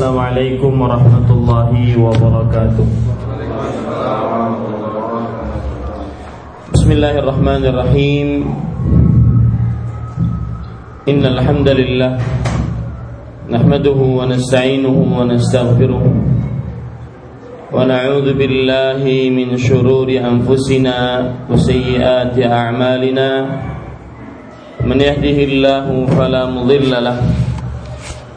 السلام عليكم ورحمة الله وبركاته بسم الله الرحمن الرحيم إن الحمد لله نحمده ونستعينه ونستغفره ونعوذ بالله من شرور أنفسنا وسيئات أعمالنا من يهده الله فلا مضل له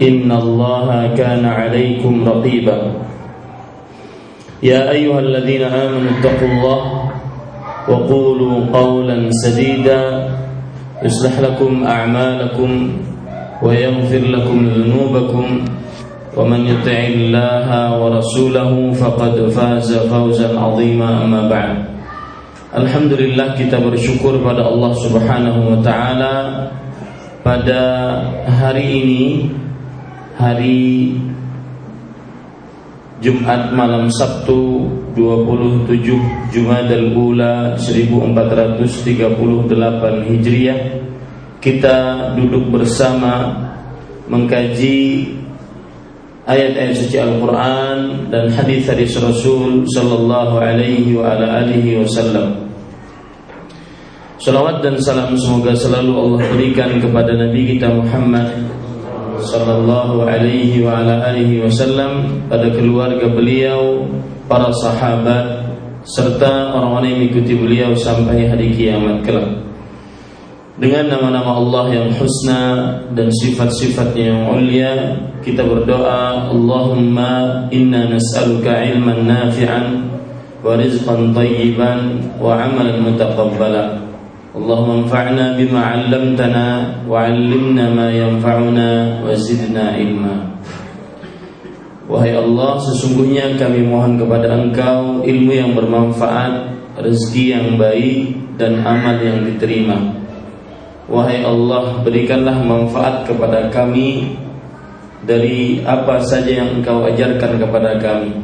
إن الله كان عليكم رقيبا. يا أيها الذين آمنوا اتقوا الله وقولوا قولا سديدا يصلح لكم أعمالكم ويغفر لكم ذنوبكم. ومن يطع الله ورسوله فقد فاز فوزا عظيما أما بعد. Alhamdulillah kita bersyukur pada Allah Subhanahu wa taala. Pada hari ini hari Jumat malam Sabtu 27 Jumadal Ula 1438 Hijriah kita duduk bersama mengkaji ayat-ayat suci Al-Quran dan hadis-hadis Rasul Sallallahu Alaihi wa ala alihi Wasallam. Salawat dan salam semoga selalu Allah berikan kepada Nabi kita Muhammad Sallallahu Alaihi wa ala alihi Wasallam pada keluarga beliau, para sahabat serta orang-orang yang mengikuti beliau sampai hari kiamat kelak. Dengan nama-nama Allah yang husna dan sifat-sifatnya yang mulia kita berdoa Allahumma inna nas'aluka ilman nafi'an wa rizqan tayyiban wa amalan mutaqabbala Bima 'allamtana wa 'allimna ma yanfa'una wa zidna ilma. Wahai Allah sesungguhnya kami mohon kepada Engkau ilmu yang bermanfaat rezeki yang baik dan amal yang diterima. Wahai Allah berikanlah manfaat kepada kami Dari apa saja yang engkau ajarkan kepada kami.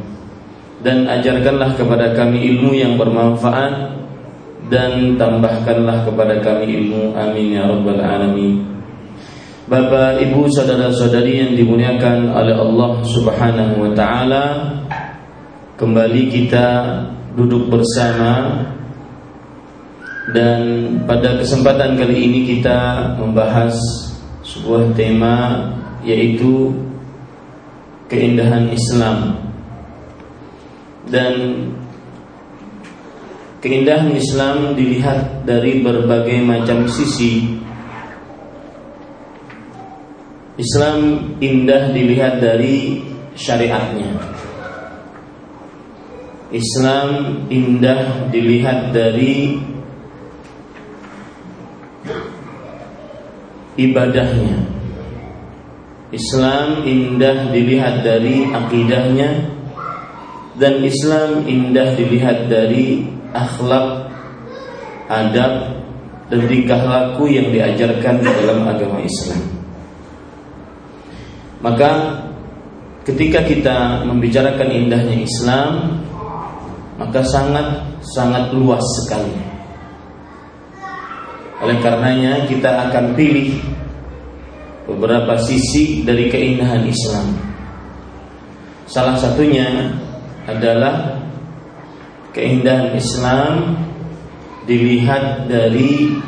Dan ajarkanlah kepada kami ilmu yang bermanfaat Dan tambahkanlah kepada kami ilmu. Amin ya Rabbal Alamin. Bapak, Ibu, Saudara-saudari yang dimuliakan oleh Allah Subhanahu wa taala, kembali kita duduk bersama. Dan pada kesempatan kali ini kita membahas sebuah tema yaitu keindahan Islam. Dan keindahan Islam dilihat dari berbagai macam sisi. Islam indah dilihat dari syariatnya. Islam indah dilihat dari ibadahnya. Islam indah dilihat dari akidahnya. Dan Islam indah dilihat dari akhlak, adab dan tingkah laku yang diajarkan dalam agama Islam. Maka ketika kita membicarakan indahnya Islam, maka sangat sangat luas sekali oleh karenanya kita akan pilih beberapa sisi dari keindahan Islam. Salah satunya adalah keindahan Islam dilihat dari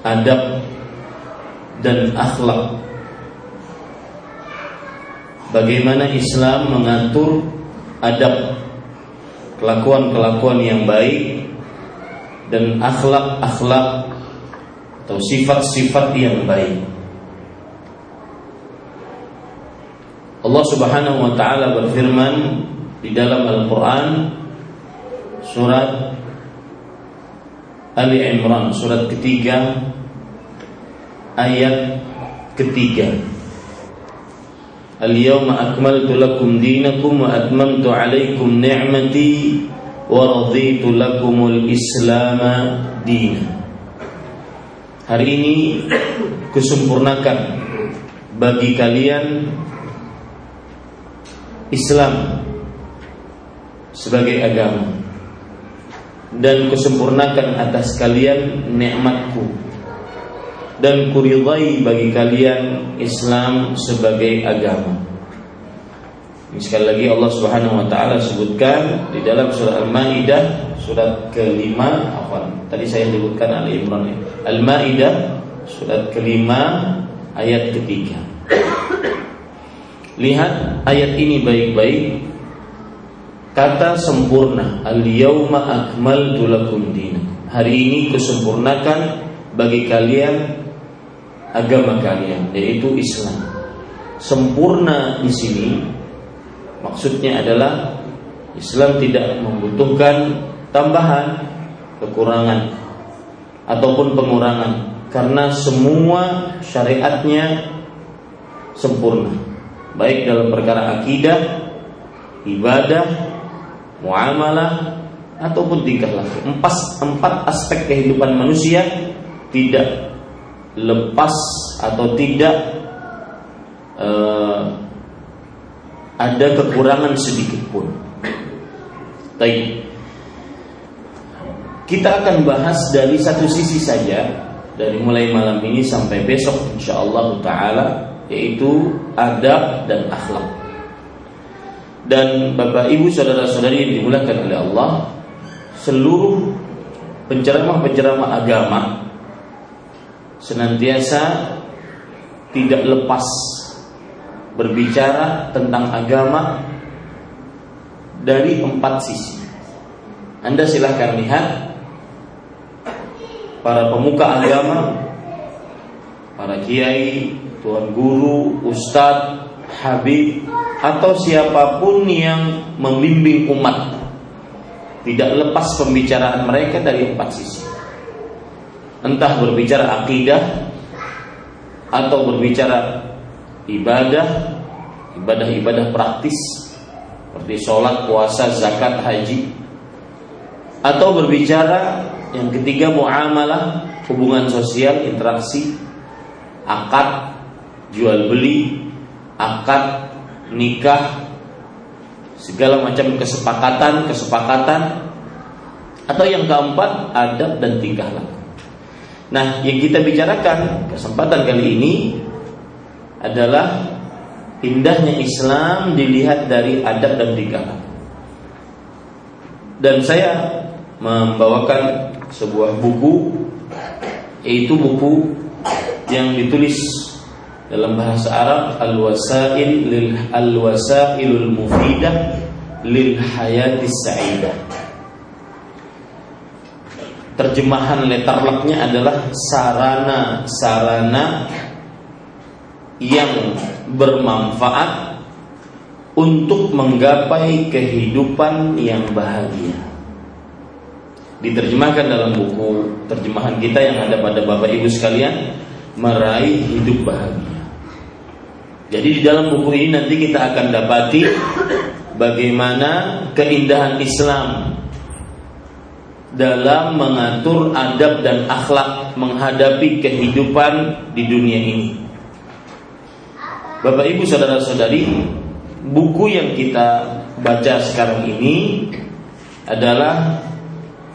adab dan akhlak. Bagaimana Islam mengatur adab kelakuan-kelakuan yang baik dan akhlak-akhlak atau sifat-sifat yang baik. Allah Subhanahu wa taala berfirman di dalam Al-Qur'an surat Ali Imran surat ketiga ayat ketiga. Al-yawma akmaltu lakum dinakum wa atmamtu alaikum ni'mati wa raditu lakumul islama dina. Hari ini kusempurnakan bagi kalian Islam sebagai agama dan kusempurnakan atas kalian nikmatku dan kuridai bagi kalian Islam sebagai agama. Sekali lagi Allah Subhanahu wa taala sebutkan di dalam surah Al-Maidah surat kelima apa? Tadi saya sebutkan Ali Imran ya. Al-Maidah surat kelima ayat ketiga. Lihat ayat ini baik-baik. Kata sempurna, al-yauma akmaltu lakum Hari ini kusempurnakan bagi kalian agama kalian yaitu Islam. Sempurna di sini maksudnya adalah Islam tidak membutuhkan tambahan, kekurangan ataupun pengurangan karena semua syariatnya sempurna baik dalam perkara akidah, ibadah, muamalah ataupun tingkah laku. Empat, empat aspek kehidupan manusia tidak lepas atau tidak uh, ada kekurangan sedikit pun. Baik. Kita akan bahas dari satu sisi saja dari mulai malam ini sampai besok insyaallah taala yaitu adab dan akhlak. Dan Bapak Ibu saudara-saudari yang dimulakan oleh Allah, seluruh penceramah-penceramah agama senantiasa tidak lepas berbicara tentang agama dari empat sisi. Anda silahkan lihat para pemuka agama, para kiai, tuan guru, ustadz, habib, atau siapa pun yang membimbing umat. Tidak lepas pembicaraan mereka dari empat sisi. Entah berbicara akidah atau berbicara ibadah, ibadah-ibadah praktis seperti sholat, puasa, zakat, haji, atau berbicara yang ketiga muamalah, hubungan sosial, interaksi, akad, jual beli, akad, nikah, segala macam kesepakatan, kesepakatan, atau yang keempat adab dan tingkah laku. Nah, yang kita bicarakan kesempatan kali ini adalah indahnya Islam dilihat dari adab dan tingkah Dan saya membawakan sebuah buku yaitu buku yang ditulis dalam bahasa Arab Al-Wasail lil Al-Wasailul Mufidah lil Hayatis Sa'idah terjemahan letterlocknya adalah sarana-sarana yang bermanfaat untuk menggapai kehidupan yang bahagia. Diterjemahkan dalam buku terjemahan kita yang ada pada Bapak Ibu sekalian, meraih hidup bahagia. Jadi di dalam buku ini nanti kita akan dapati bagaimana keindahan Islam dalam mengatur adab dan akhlak menghadapi kehidupan di dunia ini. Bapak Ibu saudara-saudari, buku yang kita baca sekarang ini adalah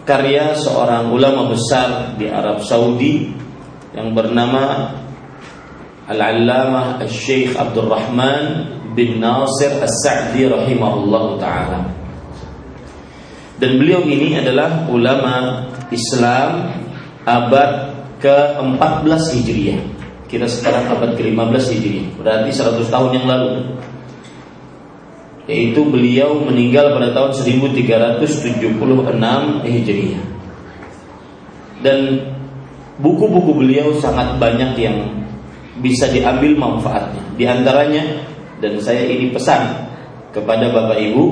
karya seorang ulama besar di Arab Saudi yang bernama Al-Allamah Al-Syeikh Abdul Rahman bin Nasir As-Sa'di rahimahullah taala. Dan beliau ini adalah ulama Islam abad ke-14 Hijriah. Kita sekarang abad ke-15 Hijriah. Berarti 100 tahun yang lalu. yaitu beliau meninggal pada tahun 1376 Hijriah. Dan buku-buku beliau sangat banyak yang bisa diambil manfaatnya. Di antaranya dan saya ini pesan kepada Bapak Ibu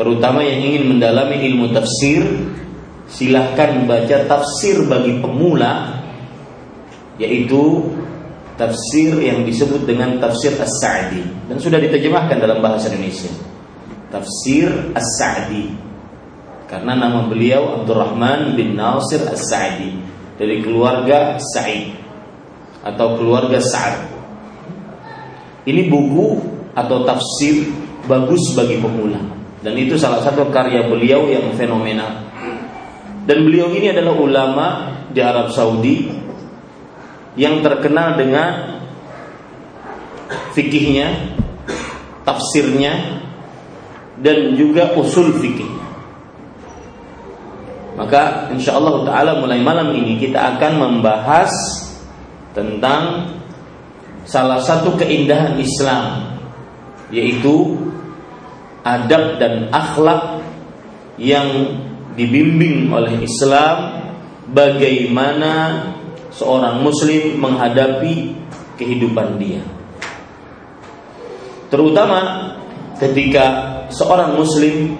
terutama yang ingin mendalami ilmu tafsir silahkan baca tafsir bagi pemula yaitu tafsir yang disebut dengan tafsir As-Sa'di dan sudah diterjemahkan dalam bahasa Indonesia. Tafsir As-Sa'di. Karena nama beliau Abdurrahman bin Nasir As-Sa'di dari keluarga Sa'id atau keluarga Sa'ad. Ini buku atau tafsir bagus bagi pemula dan itu salah satu karya beliau yang fenomenal. Dan beliau ini adalah ulama di Arab Saudi yang terkenal dengan fikihnya, tafsirnya, dan juga usul fikih. Maka insya Allah Taala mulai malam ini kita akan membahas tentang salah satu keindahan Islam, yaitu adab dan akhlak yang dibimbing oleh Islam bagaimana seorang muslim menghadapi kehidupan dia. Terutama ketika seorang muslim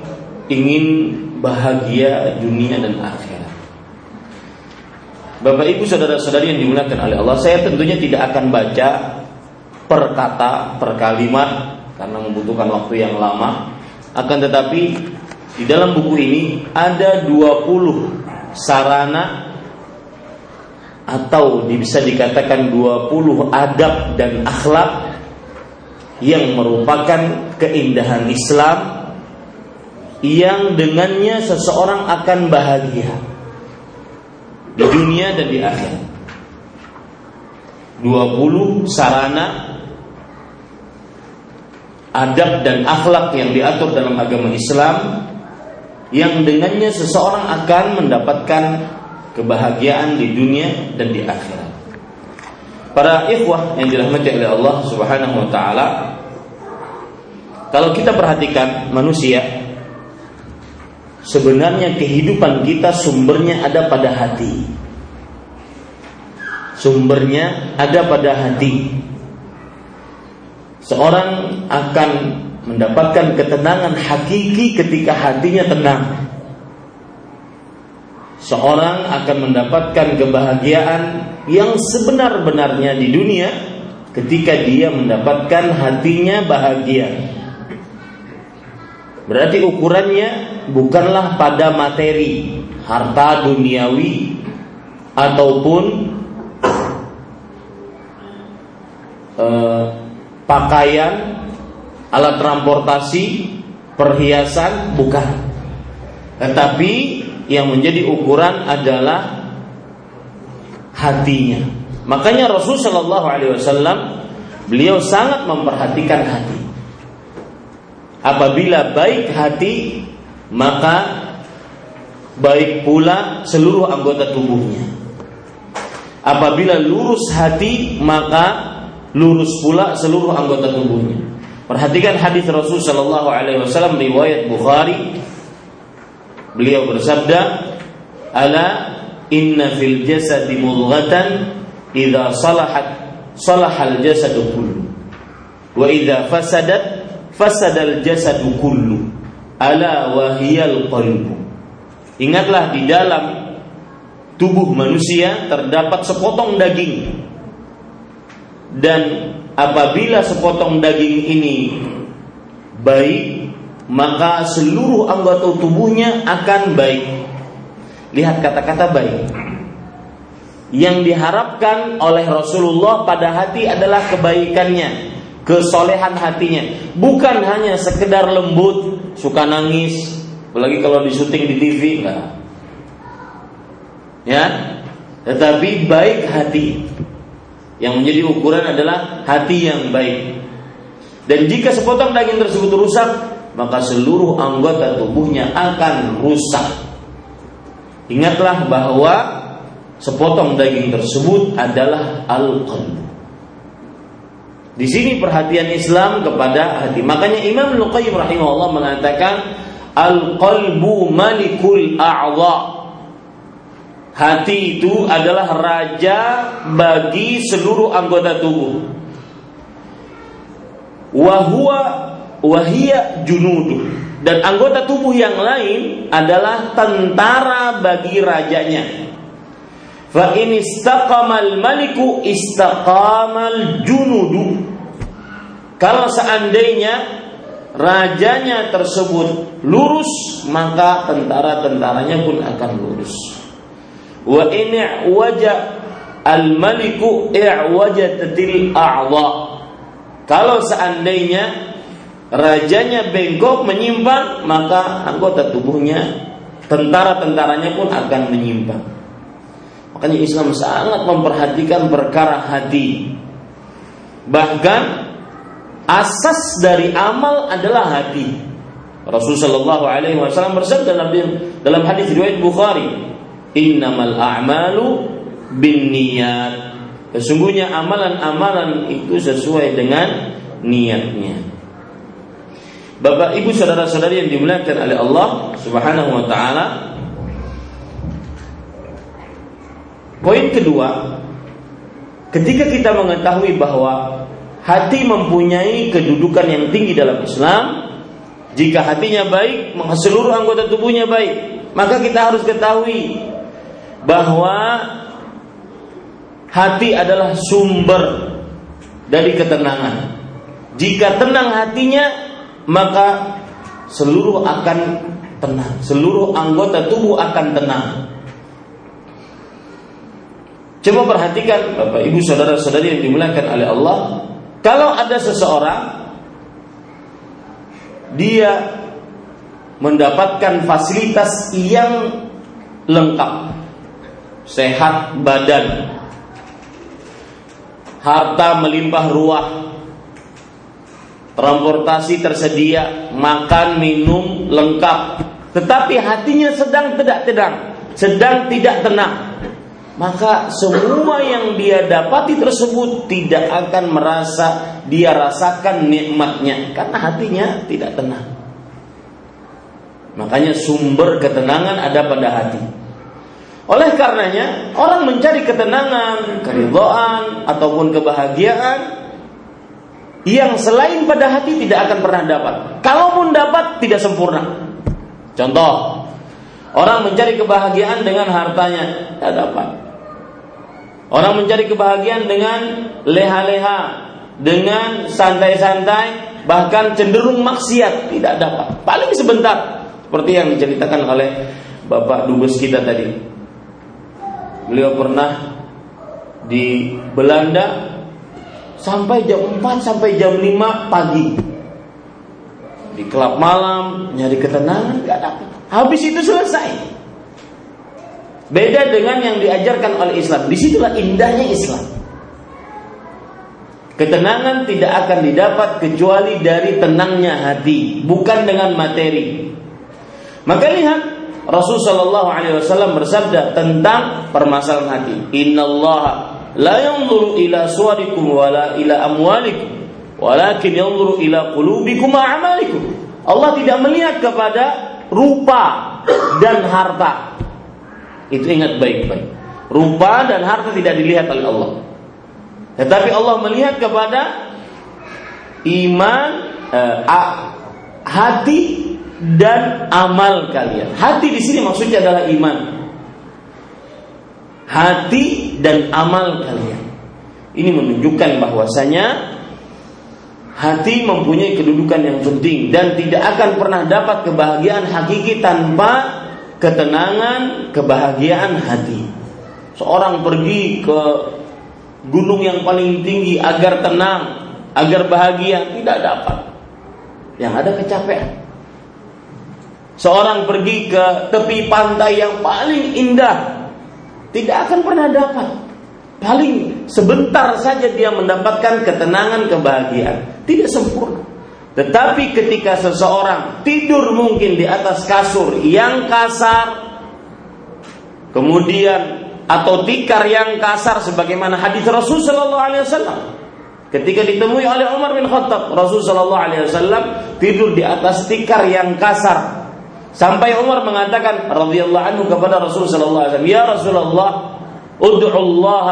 ingin bahagia dunia dan akhirat. Bapak Ibu saudara-saudari yang dimuliakan oleh Allah, saya tentunya tidak akan baca per kata, per kalimat karena membutuhkan waktu yang lama. Akan tetapi di dalam buku ini ada 20 sarana atau bisa dikatakan 20 adab dan akhlak yang merupakan keindahan Islam yang dengannya seseorang akan bahagia di dunia dan di akhirat. 20 sarana adab dan akhlak yang diatur dalam agama Islam yang dengannya seseorang akan mendapatkan kebahagiaan di dunia dan di akhirat. Para ikhwah yang dirahmati oleh Allah Subhanahu wa taala, kalau kita perhatikan manusia sebenarnya kehidupan kita sumbernya ada pada hati. Sumbernya ada pada hati. Seorang akan mendapatkan ketenangan hakiki ketika hatinya tenang seorang akan mendapatkan kebahagiaan yang sebenar-benarnya di dunia ketika dia mendapatkan hatinya bahagia. Berarti ukurannya bukanlah pada materi, harta duniawi ataupun eh, pakaian, alat transportasi, perhiasan, bukan. Tetapi yang menjadi ukuran adalah hatinya. Makanya Rasul Shallallahu Alaihi Wasallam beliau sangat memperhatikan hati. Apabila baik hati, maka baik pula seluruh anggota tubuhnya. Apabila lurus hati, maka lurus pula seluruh anggota tubuhnya. Perhatikan hadis Rasul Shallallahu Alaihi Wasallam riwayat Bukhari Beliau bersabda, "Ala inna fil jasadi mudghatan idza salahat salahal jasadu kullu wa idza fasadat fasadal jasadu kullu ala wahiyal qalbu." Ingatlah di dalam tubuh manusia terdapat sepotong daging dan apabila sepotong daging ini baik maka seluruh anggota tubuhnya akan baik. Lihat kata-kata baik. Yang diharapkan oleh Rasulullah pada hati adalah kebaikannya, kesolehan hatinya, bukan hanya sekedar lembut, suka nangis, apalagi kalau di syuting di TV enggak. Ya, tetapi baik hati. Yang menjadi ukuran adalah hati yang baik. Dan jika sepotong daging tersebut rusak, maka seluruh anggota tubuhnya akan rusak. Ingatlah bahwa sepotong daging tersebut adalah al-qalb. Di sini perhatian Islam kepada hati. Makanya Imam Luqayyim rahimahullah mengatakan al-qalbu malikul a'dha. Hati itu adalah raja bagi seluruh anggota tubuh. Wahua wahia junudu dan anggota tubuh yang lain adalah tentara bagi rajanya. Fa in istaqamal maliku istaqamal junudu. Kalau seandainya rajanya tersebut lurus, maka tentara-tentaranya pun akan lurus. Wa in wajah al-maliku i'wajatatil a'dha. Kalau seandainya rajanya bengkok menyimpang, maka anggota tubuhnya, tentara-tentaranya pun akan menyimpang. Makanya Islam sangat memperhatikan perkara hati. Bahkan asas dari amal adalah hati. Rasulullah Shallallahu Alaihi Wasallam bersabda dalam dalam hadis riwayat Bukhari, Innamal a'malu bin niat. Sesungguhnya amalan-amalan itu sesuai dengan niatnya. Bapak Ibu saudara-saudari yang dimuliakan oleh Allah Subhanahu wa taala. Poin kedua, ketika kita mengetahui bahwa hati mempunyai kedudukan yang tinggi dalam Islam, jika hatinya baik, maka seluruh anggota tubuhnya baik. Maka kita harus ketahui bahwa hati adalah sumber dari ketenangan. Jika tenang hatinya, maka seluruh akan tenang, seluruh anggota tubuh akan tenang. Coba perhatikan Bapak Ibu saudara-saudari yang dimuliakan oleh Allah, kalau ada seseorang dia mendapatkan fasilitas yang lengkap, sehat badan, harta melimpah ruah, transportasi tersedia, makan, minum lengkap, tetapi hatinya sedang tidak tenang, sedang tidak tenang. Maka semua yang dia dapati tersebut tidak akan merasa dia rasakan nikmatnya karena hatinya tidak tenang. Makanya sumber ketenangan ada pada hati. Oleh karenanya, orang mencari ketenangan, keridhaan ataupun kebahagiaan yang selain pada hati tidak akan pernah dapat. Kalaupun dapat tidak sempurna. Contoh, orang mencari kebahagiaan dengan hartanya, tidak dapat. Orang mencari kebahagiaan dengan leha-leha, dengan santai-santai, bahkan cenderung maksiat, tidak dapat. Paling sebentar, seperti yang diceritakan oleh Bapak Dubes kita tadi. Beliau pernah di Belanda sampai jam 4 sampai jam 5 pagi. Di klub malam nyari ketenangan gak dapat. Habis itu selesai. Beda dengan yang diajarkan oleh Islam. Di situlah indahnya Islam. Ketenangan tidak akan didapat kecuali dari tenangnya hati, bukan dengan materi. Maka lihat Rasul Shallallahu Alaihi Wasallam bersabda tentang permasalahan hati. Inna Allah la yanzuru ila suwarikum wala ila amwalikum walakin yanzuru ila qulubikum a'malikum. Allah tidak melihat kepada rupa dan harta. Itu ingat baik-baik. Rupa dan harta tidak dilihat oleh Allah. Tetapi Allah melihat kepada iman, eh, hati dan amal kalian. Hati di sini maksudnya adalah iman hati dan amal kalian. Ini menunjukkan bahwasanya hati mempunyai kedudukan yang penting dan tidak akan pernah dapat kebahagiaan hakiki tanpa ketenangan, kebahagiaan hati. Seorang pergi ke gunung yang paling tinggi agar tenang, agar bahagia, tidak dapat. Yang ada kecapean. Seorang pergi ke tepi pantai yang paling indah, tidak akan pernah dapat. Paling sebentar saja dia mendapatkan ketenangan, kebahagiaan. Tidak sempurna. Tetapi ketika seseorang tidur mungkin di atas kasur yang kasar, kemudian atau tikar yang kasar sebagaimana hadis Rasul Shallallahu Alaihi Wasallam, Ketika ditemui oleh Umar bin Khattab, Rasul Shallallahu Alaihi Wasallam tidur di atas tikar yang kasar. Sampai Umar mengatakan radhiyallahu anhu kepada Rasul Shallallahu Alaihi Ya Rasulullah, ud'u Allah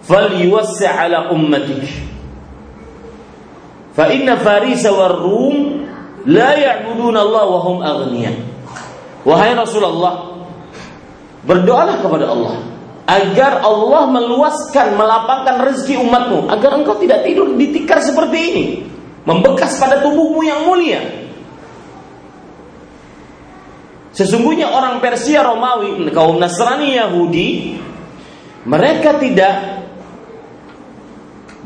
falyuwassi' ala ummatik. Fa inna Faris war Rum la ya'budun Allah wa hum aghniya. Wahai Rasulullah, berdoalah kepada Allah agar Allah meluaskan, melapangkan rezeki umatmu, agar engkau tidak tidur di tikar seperti ini, membekas pada tubuhmu yang mulia. Sesungguhnya orang Persia Romawi, kaum Nasrani Yahudi, mereka tidak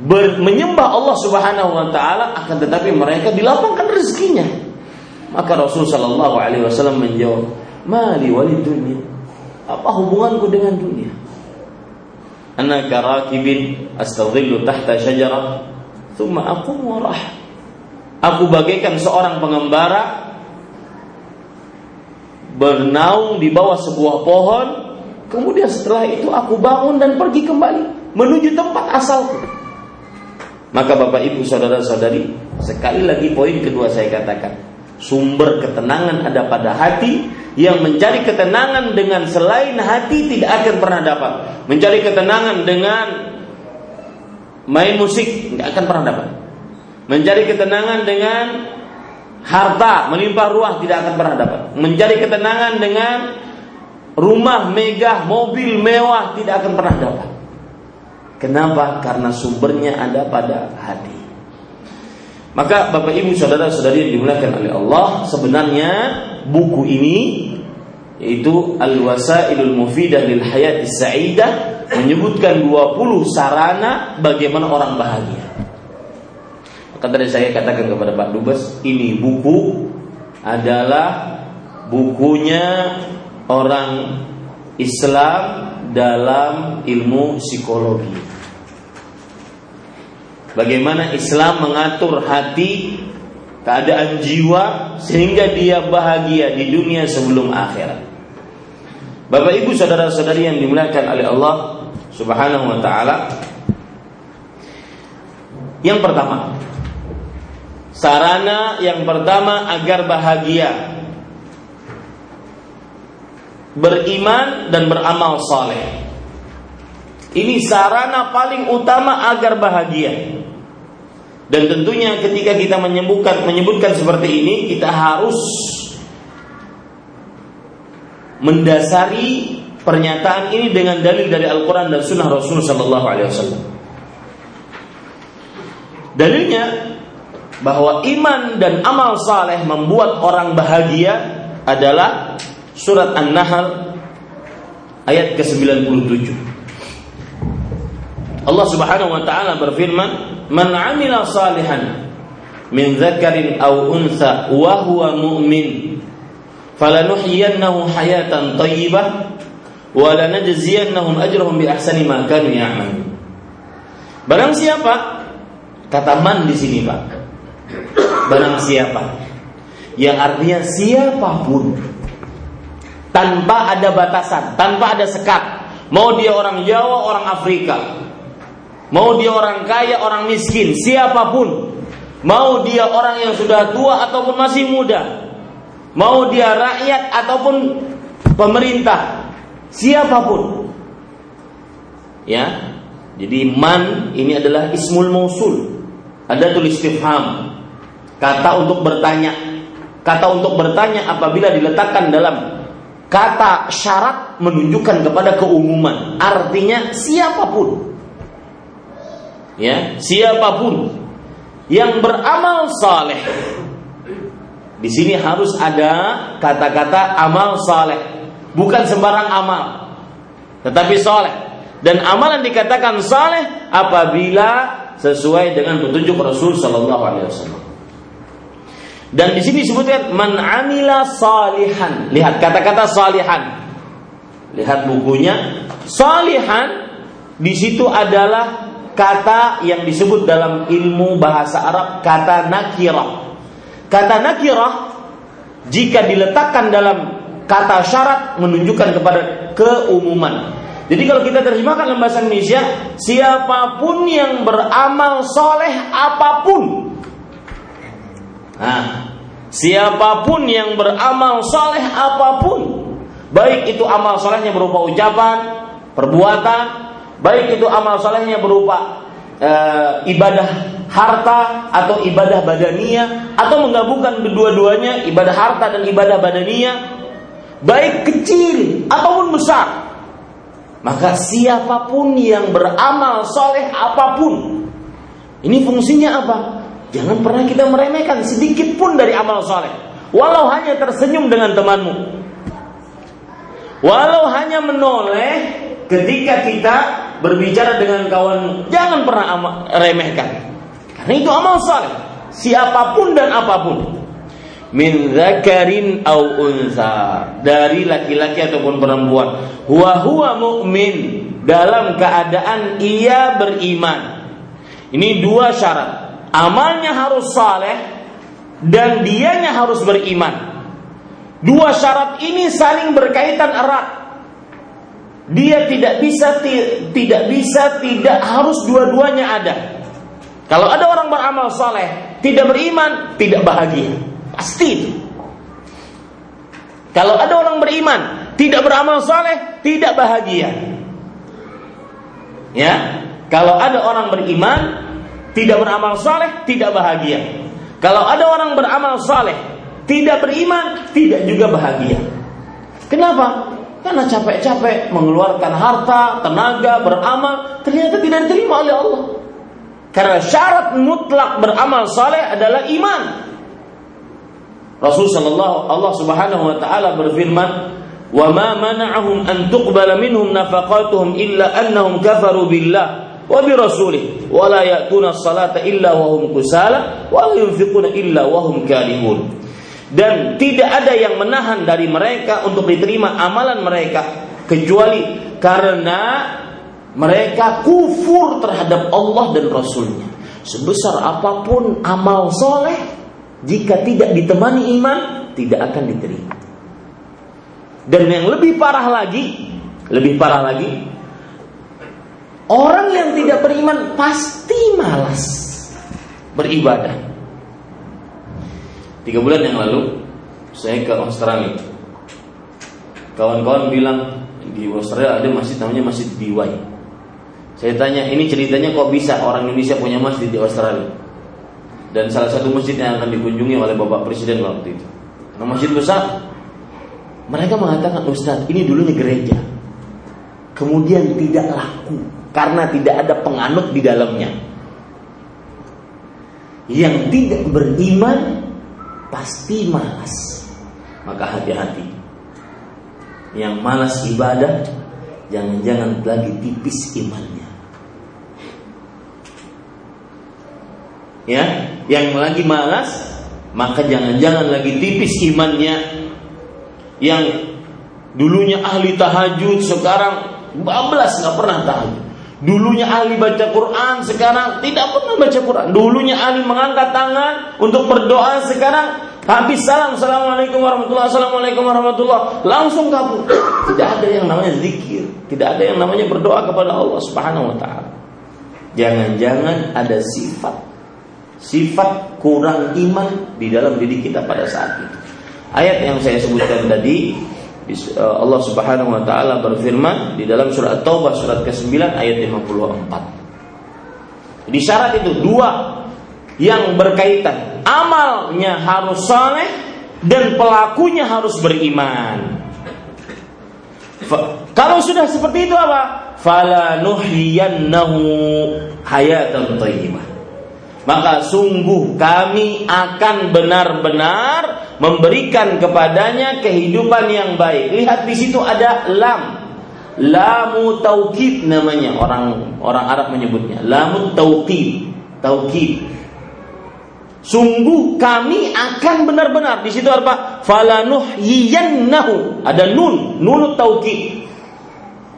ber, menyembah Allah Subhanahu wa taala akan tetapi mereka dilapangkan rezekinya. Maka Rasul sallallahu alaihi wasallam menjawab, "Mali walid dunia." Apa hubunganku dengan dunia? Ana karakibin astadhillu tahta syajarah thumma aqum warah. Aku bagaikan seorang pengembara bernaung di bawah sebuah pohon, kemudian setelah itu aku bangun dan pergi kembali menuju tempat asalku. Maka Bapak Ibu saudara-saudari, sekali lagi poin kedua saya katakan, sumber ketenangan ada pada hati yang mencari ketenangan dengan selain hati tidak akan pernah dapat. Mencari ketenangan dengan main musik tidak akan pernah dapat. Mencari ketenangan dengan harta melimpah ruah tidak akan pernah dapat. Mencari ketenangan dengan rumah megah, mobil mewah tidak akan pernah dapat. Kenapa? Karena sumbernya ada pada hati. Maka Bapak Ibu saudara-saudari yang dimuliakan oleh Allah, sebenarnya buku ini yaitu Al-Wasailul Mufidah lil Hayati Sa'idah menyebutkan 20 sarana bagaimana orang bahagia. Maka tadi saya katakan kepada Pak Dubes, ini buku adalah bukunya orang Islam dalam ilmu psikologi. Bagaimana Islam mengatur hati, keadaan jiwa sehingga dia bahagia di dunia sebelum akhirat. Bapak Ibu saudara-saudari yang dimuliakan oleh Allah Subhanahu wa taala. Yang pertama, sarana yang pertama agar bahagia beriman dan beramal saleh. Ini sarana paling utama agar bahagia. Dan tentunya ketika kita menyebutkan menyebutkan seperti ini kita harus mendasari pernyataan ini dengan dalil dari Al-Quran dan Sunnah Rasul Sallallahu Alaihi Wasallam. Dalilnya bahwa iman dan amal saleh membuat orang bahagia adalah surat An-Nahl ayat ke-97. Allah Subhanahu wa taala berfirman, "Man 'amila salihan min dzakarin aw untha wa huwa mu'min, falanuhyiyannahu hayatan thayyibah wa lanajziyannahum ajrahum bi ahsani ma kanu ya'malun." Barang siapa? Kata man di sini, Pak. Barang siapa? Yang artinya siapa pun tanpa ada batasan, tanpa ada sekat. Mau dia orang Jawa, orang Afrika, Mau dia orang kaya, orang miskin, siapa pun. Mau dia orang yang sudah tua ataupun masih muda. Mau dia rakyat ataupun pemerintah. Siapa pun. Ya. Jadi man ini adalah ismul mausul. Ada tulis istifham. Kata untuk bertanya. Kata untuk bertanya apabila diletakkan dalam kata syarat menunjukkan kepada keumuman. Artinya siapa pun ya siapa pun yang beramal saleh di sini harus ada kata-kata amal saleh bukan sembarang amal tetapi saleh. Dan amalan dikatakan saleh apabila sesuai dengan petunjuk Rasul Shallallahu Alaihi Wasallam. Dan di sini disebutkan man amila salihan. Lihat kata-kata salihan. Lihat bukunya. Salihan di situ adalah kata yang disebut dalam ilmu bahasa Arab kata nakirah. Kata nakirah jika diletakkan dalam kata syarat menunjukkan kepada keumuman. Jadi kalau kita terjemahkan dalam bahasa Indonesia, siapa pun yang beramal soleh apa pun. Nah, siapa pun yang beramal soleh apa pun, baik itu amal solehnya berupa ucapan, perbuatan, baik itu amal solehnya berupa e, ibadah harta atau ibadah badania atau menggabungkan kedua-duanya ibadah harta dan ibadah badania baik kecil ataupun besar maka siapa pun yang beramal soleh apa pun, ini fungsinya apa? Jangan pernah kita meremehkan sedikit pun dari amal soleh. Walau hanya tersenyum dengan temanmu. Walau hanya menoleh ketika kita berbicara dengan kawan, jangan pernah remehkan. Karena itu amal soleh. Siapa pun dan apa pun. Min zakarin au unsa. Dari laki-laki ataupun perempuan. Huwa huwa mu'min. Dalam keadaan ia beriman. Ini dua syarat. Amalnya harus saleh dan dianya harus beriman. Dua syarat ini saling berkaitan erat dia tidak bisa tidak bisa tidak harus dua-duanya ada kalau ada orang beramal saleh tidak beriman tidak bahagia Pasti itu. Kalau ada orang beriman, tidak beramal soleh, tidak bahagia. Ya, kalau ada orang beriman, tidak beramal soleh, tidak bahagia. Kalau ada orang beramal soleh, tidak beriman, tidak juga bahagia. Kenapa? Karena capek-capek mengeluarkan harta, tenaga, beramal, ternyata tidak diterima oleh Allah. Karena syarat mutlak beramal soleh adalah iman. Rasul sallallahu Allah Subhanahu wa taala berfirman, "Wa ma mana'ahum an tuqbala minhum nafaqatuhum illa annahum kafaru billah wa bi rasulih wa la ya'tuna as-salata illa wa hum kusala wa la yunfiquna illa wa hum karihun." Dan tidak ada yang menahan dari mereka untuk diterima amalan mereka kecuali karena mereka kufur terhadap Allah dan Rasulnya. Sebesar apa pun amal soleh jika tidak ditemani iman tidak akan diterima. Dan yang lebih parah lagi, lebih parah lagi, orang yang tidak beriman pasti malas beribadah. Tiga bulan yang lalu saya ke Australia. Kawan-kawan bilang di Australia ada masjid namanya Masjid Biwai. Saya tanya, ini ceritanya kok bisa orang Indonesia punya masjid di Australia? dan salah satu masjid yang akan dikunjungi oleh Bapak Presiden waktu itu. Nah, masjid besar. Mereka mengatakan, Ustaz, ini dulunya gereja. Kemudian tidak laku karena tidak ada penganut di dalamnya. Yang tidak beriman pasti malas. Maka hati-hati. Yang malas ibadah, jangan-jangan lagi tipis imannya. ya yang lagi malas maka jangan-jangan lagi tipis imannya yang dulunya ahli tahajud sekarang bablas nggak pernah tahajud dulunya ahli baca Quran sekarang tidak pernah baca Quran. Dulunya ahli mengangkat tangan untuk berdoa sekarang habis salam assalamualaikum warahmatullahi assalamualaikum warahmatullahi langsung kabur. Tidak ada yang namanya zikir tidak ada yang namanya berdoa kepada Allah subhanahu wa taala. Jangan-jangan ada sifat sifat kurang iman di dalam diri kita pada saat itu. Ayat yang saya sebutkan tadi Allah Subhanahu wa taala berfirman di dalam surat Taubah surat ke-9 ayat 54. Di syarat itu dua yang berkaitan. Amalnya harus saleh dan pelakunya harus beriman. Kalau sudah seperti itu apa? Fala nuhyiyannahu hayatan thayyibah maka sungguh kami akan benar-benar memberikan kepadanya kehidupan yang baik. Lihat di situ ada lam. Lamu taukid namanya orang orang Arab menyebutnya. Lamu taukid. Taukid. Sungguh kami akan benar-benar di situ apa? Falanuhyiyannahu. Ada nun, nun taukid.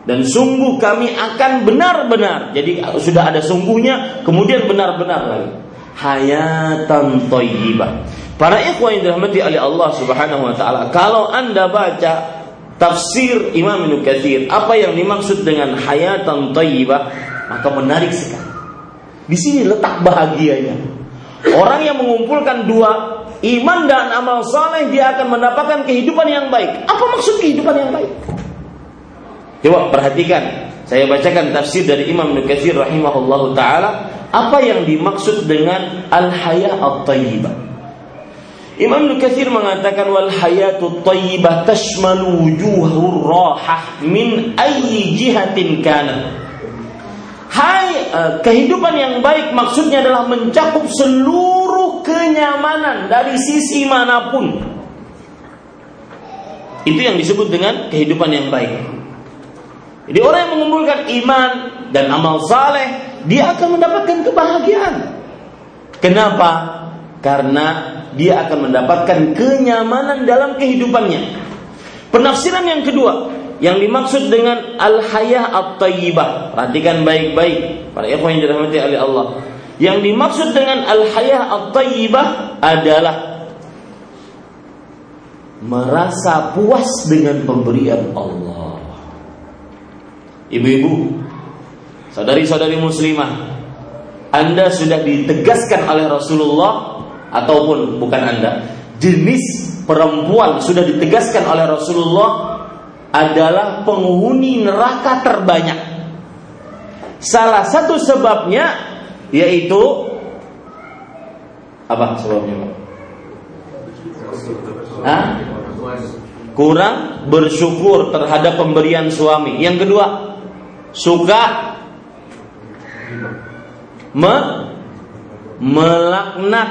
Dan sungguh kami akan benar-benar. Jadi sudah ada sungguhnya, kemudian benar-benar lagi. Hayatan thayyibah. Para ikhwan yang dirahmati oleh Allah Subhanahu wa taala, kalau Anda baca tafsir Imam Ibnu Katsir, apa yang dimaksud dengan hayatan thayyibah, maka menarik sekali. Di sini letak bahagianya. Orang yang mengumpulkan dua iman dan amal saleh dia akan mendapatkan kehidupan yang baik. Apa maksud kehidupan yang baik? Coba perhatikan. Saya bacakan tafsir dari Imam Ibnu Katsir rahimahullahu taala apa yang dimaksud dengan al-haya at-thayyibah. Imam Nukathir mengatakan wal hayatu tayyibah tashmalu wujuhur rahah min ayyi jihatin kana. Hai uh, kehidupan yang baik maksudnya adalah mencakup seluruh kenyamanan dari sisi mana pun. Itu yang disebut dengan kehidupan yang baik. Jadi orang yang mengumpulkan iman dan amal saleh, dia akan mendapatkan kebahagiaan. Kenapa? Karena dia akan mendapatkan kenyamanan dalam kehidupannya. Penafsiran yang kedua yang dimaksud dengan al-hayah at-tayyibah. Perhatikan baik-baik para ikhwan yang dirahmati oleh Allah. Yang dimaksud dengan al-hayah at-tayyibah adalah merasa puas dengan pemberian Allah. Ibu-ibu, saudari-saudari muslimah, Anda sudah ditegaskan oleh Rasulullah ataupun bukan Anda, jenis perempuan sudah ditegaskan oleh Rasulullah adalah penghuni neraka terbanyak. Salah satu sebabnya yaitu apa sebabnya? Hah? Kurang bersyukur terhadap pemberian suami. Yang kedua, suka me melaknat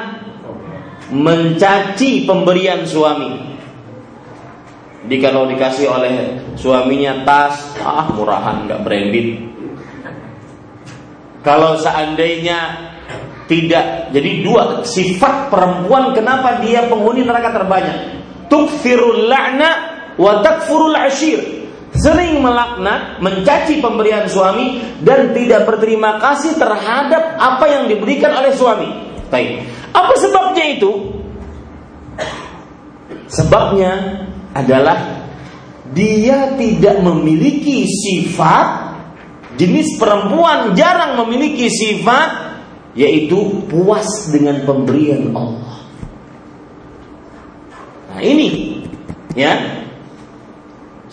mencaci pemberian suami. Jadi kalau dikasih oleh suaminya tas, ah murahan nggak branded. Kalau seandainya tidak, jadi dua sifat perempuan kenapa dia penghuni neraka terbanyak. Tukfirul la'na wa takfurul ashir. Sering melaknat, mencaci pemberian suami dan tidak berterima kasih terhadap apa yang diberikan oleh suami. Baik. Apa sebabnya itu? Sebabnya adalah dia tidak memiliki sifat jenis perempuan jarang memiliki sifat yaitu puas dengan pemberian Allah. Nah, ini ya.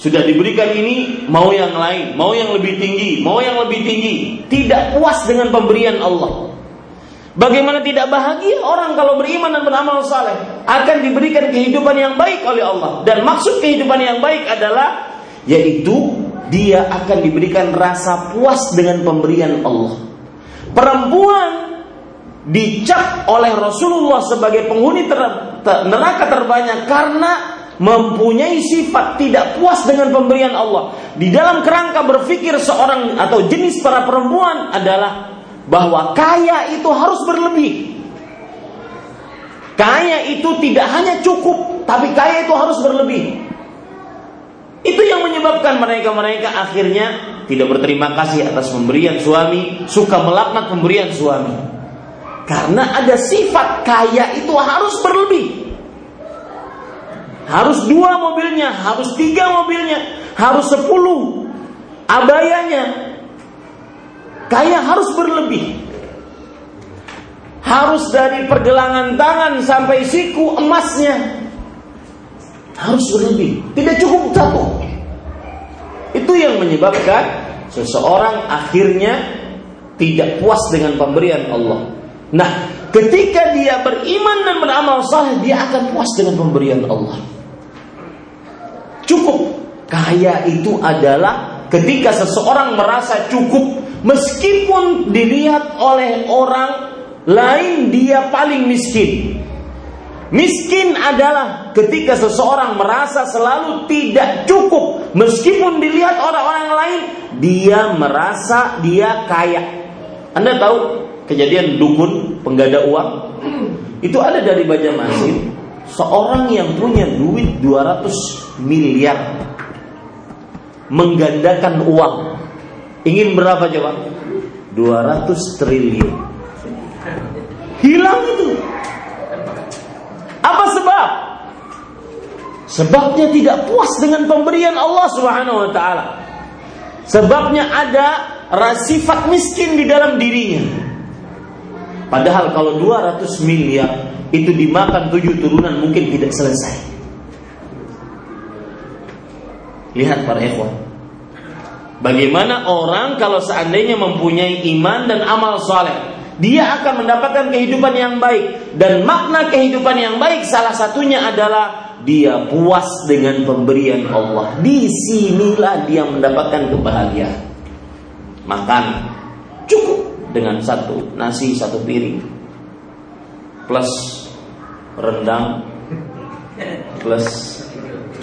Sudah diberikan ini mau yang lain, mau yang lebih tinggi, mau yang lebih tinggi, tidak puas dengan pemberian Allah. Bagaimana tidak bahagia orang kalau beriman dan beramal saleh akan diberikan kehidupan yang baik oleh Allah dan maksud kehidupan yang baik adalah yaitu dia akan diberikan rasa puas dengan pemberian Allah. Perempuan dicap oleh Rasulullah sebagai penghuni ter, ter, neraka terbanyak karena mempunyai sifat tidak puas dengan pemberian Allah. Di dalam kerangka berpikir seorang atau jenis para perempuan adalah bahwa kaya itu harus berlebih. Kaya itu tidak hanya cukup, tapi kaya itu harus berlebih. Itu yang menyebabkan mereka-mereka akhirnya tidak berterima kasih atas pemberian suami, suka melaknat pemberian suami. Karena ada sifat kaya itu harus berlebih. Harus dua mobilnya, harus tiga mobilnya, harus sepuluh abayanya, Kaya harus berlebih. Harus dari pergelangan tangan sampai siku emasnya. Harus berlebih. Tidak cukup satu. Itu yang menyebabkan seseorang akhirnya tidak puas dengan pemberian Allah. Nah, ketika dia beriman dan beramal saleh, dia akan puas dengan pemberian Allah. Cukup. Kaya itu adalah ketika seseorang merasa cukup Meskipun dilihat oleh orang lain dia paling miskin. Miskin adalah ketika seseorang merasa selalu tidak cukup meskipun dilihat orang-orang lain dia merasa dia kaya. Anda tahu kejadian dukun penggada uang? Itu ada dari Banjarmasin seorang yang punya duit 200 miliar menggandakan uang Ingin berapa coba? 200 triliun. Hilang itu. Apa sebab? Sebabnya tidak puas dengan pemberian Allah Subhanahu wa taala. Sebabnya ada sifat miskin di dalam dirinya. Padahal kalau 200 miliar itu dimakan tujuh turunan mungkin tidak selesai. Lihat para ikhwan. Bagaimana orang kalau seandainya mempunyai iman dan amal soleh, dia akan mendapatkan kehidupan yang baik dan makna kehidupan yang baik salah satunya adalah dia puas dengan pemberian Allah. Di sinilah dia mendapatkan kebahagiaan. Makan cukup dengan satu nasi satu piring plus rendang plus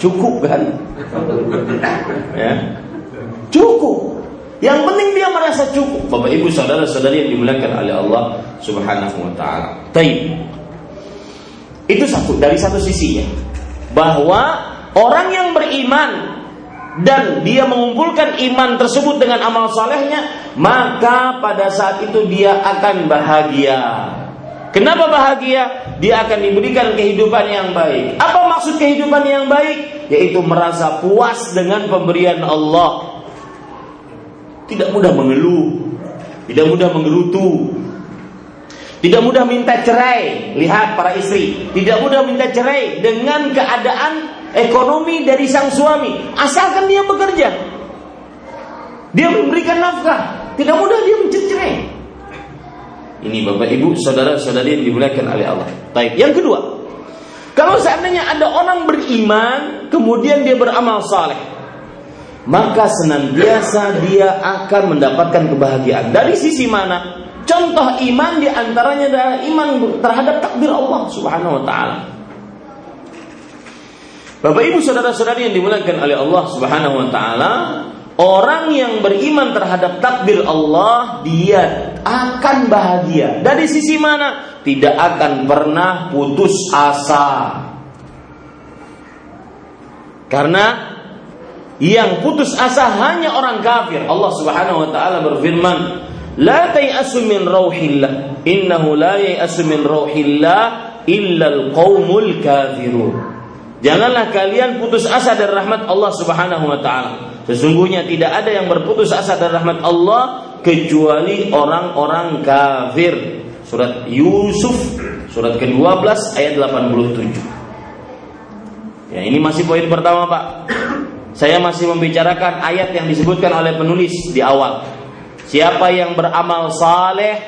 cukup kan? ya. Cukup. Yang penting dia merasa cukup. Bapak Ibu saudara-saudari yang dimuliakan oleh Allah Subhanahu wa taala. Baik. Itu satu dari satu sisi ya bahwa orang yang beriman dan dia mengumpulkan iman tersebut dengan amal solehnya, maka pada saat itu dia akan bahagia. Kenapa bahagia? Dia akan diberikan kehidupan yang baik. Apa maksud kehidupan yang baik? Yaitu merasa puas dengan pemberian Allah. Tidak mudah mengeluh, tidak mudah menggerutu, tidak mudah minta cerai. Lihat para istri, tidak mudah minta cerai dengan keadaan ekonomi dari sang suami, asalkan dia bekerja. Dia memberikan nafkah, tidak mudah dia mencerai. Ini Bapak Ibu, saudara-saudari yang dimuliakan oleh Allah. Baik, yang kedua, kalau seandainya ada orang beriman, kemudian dia beramal saleh, maka senantiasa dia akan mendapatkan kebahagiaan. Dari sisi mana? Contoh iman di antaranya adalah iman terhadap takdir Allah Subhanahu wa taala. Bapak Ibu saudara-saudari yang dimuliakan oleh Allah Subhanahu wa taala, orang yang beriman terhadap takdir Allah, dia akan bahagia. Dari sisi mana? Tidak akan pernah putus asa. Karena yang putus asa hanya orang kafir. Allah Subhanahu wa taala berfirman, La tayasu min rauhillah. Innahu la yayasu min rauhillah illa al-qaumul kafirun. Janganlah kalian putus asa dari rahmat Allah Subhanahu wa taala. Sesungguhnya tidak ada yang berputus asa dari rahmat Allah kecuali orang-orang kafir. Surat Yusuf surat ke-12 ayat 87. Ya, ini masih poin pertama, Pak. Saya masih membicarakan ayat yang disebutkan oleh penulis di awal. Siapa yang beramal saleh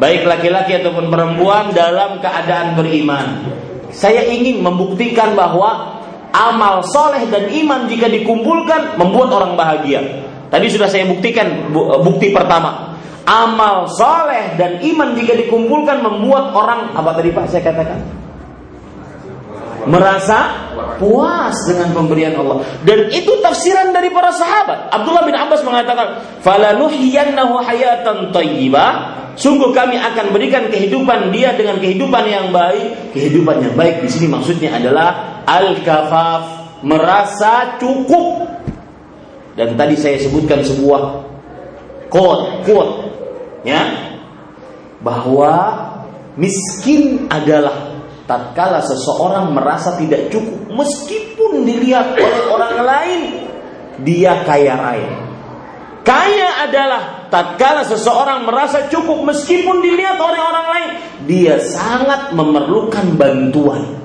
baik laki-laki ataupun perempuan dalam keadaan beriman. Saya ingin membuktikan bahwa amal soleh dan iman jika dikumpulkan membuat orang bahagia. Tadi sudah saya buktikan bukti pertama. Amal soleh dan iman jika dikumpulkan membuat orang apa tadi Pak saya katakan? Merasa puas dengan pemberian Allah. Dan itu tafsiran dari para sahabat. Abdullah bin Abbas mengatakan, "Falanuhyiyannahu hayatan thayyibah." Sungguh kami akan berikan kehidupan dia dengan kehidupan yang baik. Kehidupan yang baik di sini maksudnya adalah al-kafaf, merasa cukup. Dan tadi saya sebutkan sebuah quote, quote ya, bahwa miskin adalah tatkala seseorang merasa tidak cukup meskipun dilihat oleh orang lain dia kaya raya. Kaya adalah tatkala seseorang merasa cukup meskipun dilihat oleh orang lain dia sangat memerlukan bantuan.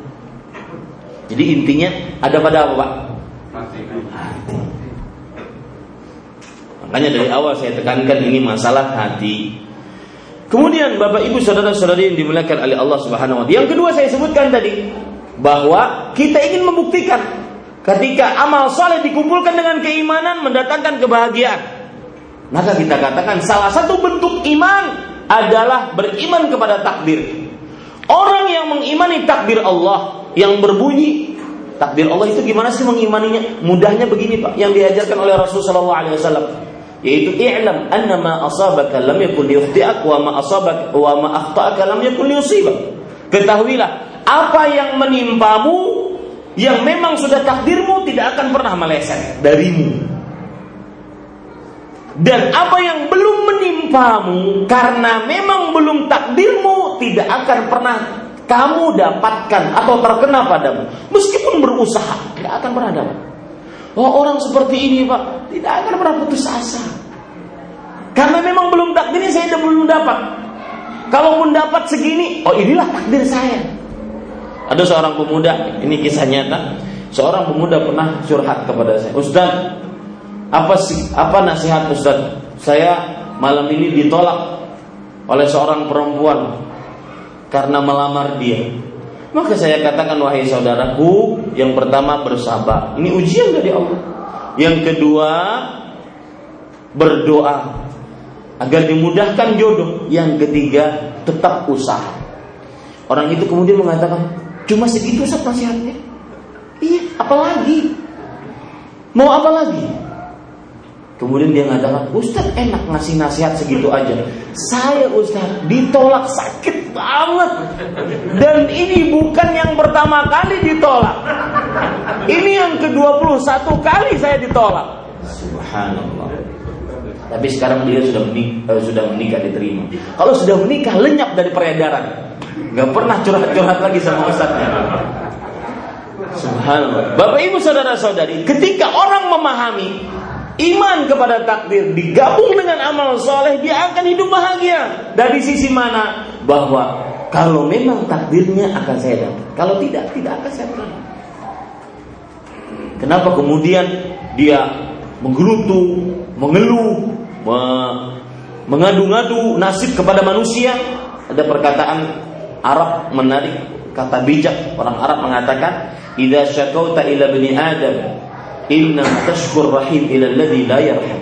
Jadi intinya ada pada apa, Pak? Hati. Makanya dari awal saya tekankan ini masalah hati. Kemudian Bapak Ibu saudara-saudari yang dimuliakan oleh Allah Subhanahu wa taala. Yang kedua saya sebutkan tadi bahwa kita ingin membuktikan ketika amal soleh dikumpulkan dengan keimanan mendatangkan kebahagiaan. Maka kita katakan salah satu bentuk iman adalah beriman kepada takdir. Orang yang mengimani takdir Allah yang berbunyi takdir Allah itu gimana sih mengimaninya? Mudahnya begini Pak, yang diajarkan oleh Rasulullah SAW yaitu i'lam anna ma asabaka lam yakun liyukhti'ak wa ma asabak wa ma akhta'aka lam yakun liyusibak. Ketahuilah apa yang menimpamu yang memang sudah takdirmu tidak akan pernah meleset darimu. Dan apa yang belum menimpamu karena memang belum takdirmu tidak akan pernah kamu dapatkan atau terkena padamu. Meskipun pun berusaha, tidak akan pernah dapat. Oh orang seperti ini pak, tidak akan pernah putus asa. Karena memang belum takdirnya saya belum dapat. Kalaupun dapat segini, oh inilah takdir saya. Ada seorang pemuda, ini kisah nyata. Seorang pemuda pernah curhat kepada saya, Ustaz, apa sih apa nasihat Ustaz? Saya malam ini ditolak oleh seorang perempuan karena melamar dia. Maka saya katakan wahai saudaraku, yang pertama bersabar. Ini ujian dari Allah. Yang kedua berdoa agar dimudahkan jodoh. Yang ketiga, tetap usaha. Orang itu kemudian mengatakan, cuma segitu Ustaz nasihatnya. Iya, apalagi? Mau apa lagi? Kemudian dia mengatakan, Ustaz enak ngasih nasihat segitu aja. Saya Ustaz ditolak sakit banget. Dan ini bukan yang pertama kali ditolak. Ini yang ke-21 kali saya ditolak. Subhanallah. Tapi sekarang dia sudah menikah, eh, sudah menikah diterima. Kalau sudah menikah lenyap dari peredaran. Gak pernah curhat-curhat lagi sama ustaznya. Subhanallah. Bapak ibu saudara saudari, ketika orang memahami iman kepada takdir digabung dengan amal soleh, dia akan hidup bahagia. Dari sisi mana? Bahwa kalau memang takdirnya akan saya dapat. Kalau tidak, tidak akan saya dapat. Kenapa kemudian dia menggerutu, mengeluh, mengadu-ngadu nasib kepada manusia. Ada perkataan Arab menarik kata bijak orang Arab mengatakan idza syakauta ila bani adam inna tashkur rahim ila alladhi la yarham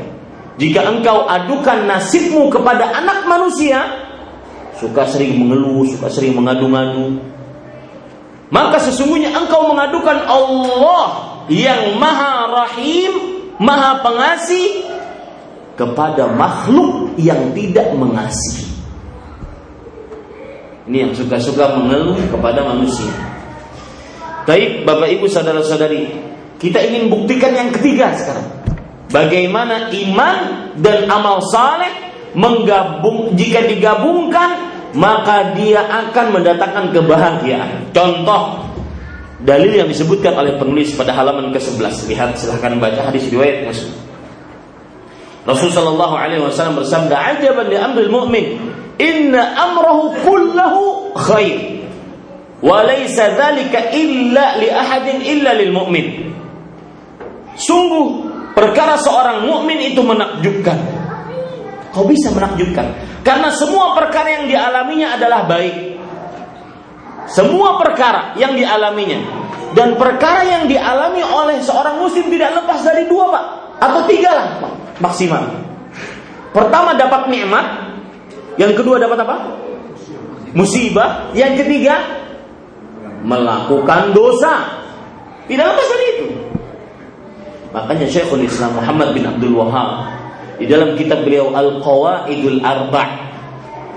jika engkau adukan nasibmu kepada anak manusia suka sering mengeluh suka sering mengadu-ngadu maka sesungguhnya engkau mengadukan Allah yang maha rahim maha pengasih kepada makhluk yang tidak mengasihi. Ini yang suka-suka mengeluh kepada manusia. Baik, Bapak Ibu saudara-saudari, kita ingin buktikan yang ketiga sekarang. Bagaimana iman dan amal saleh menggabung jika digabungkan maka dia akan mendatangkan kebahagiaan. Contoh dalil yang disebutkan oleh penulis pada halaman ke-11. Lihat silahkan baca hadis riwayat Muslim. Rasul sallallahu alaihi wasallam bersabda, "Ajaban li amril mu'min, inna amrahu kullahu khair." Wa laysa illa li ahadin illa lil mu'min. Sungguh perkara seorang mukmin itu menakjubkan. Kau bisa menakjubkan karena semua perkara yang dialaminya adalah baik. Semua perkara yang dialaminya dan perkara yang dialami oleh seorang muslim tidak lepas dari dua, Pak, atau tiga lah, Pak maksimal. Pertama dapat nikmat, yang kedua dapat apa? Musibah, yang ketiga melakukan dosa. Tidak lepas dari itu. Makanya Syekhul Islam Muhammad bin Abdul Wahab di dalam kitab beliau Al-Qawaidul Arba'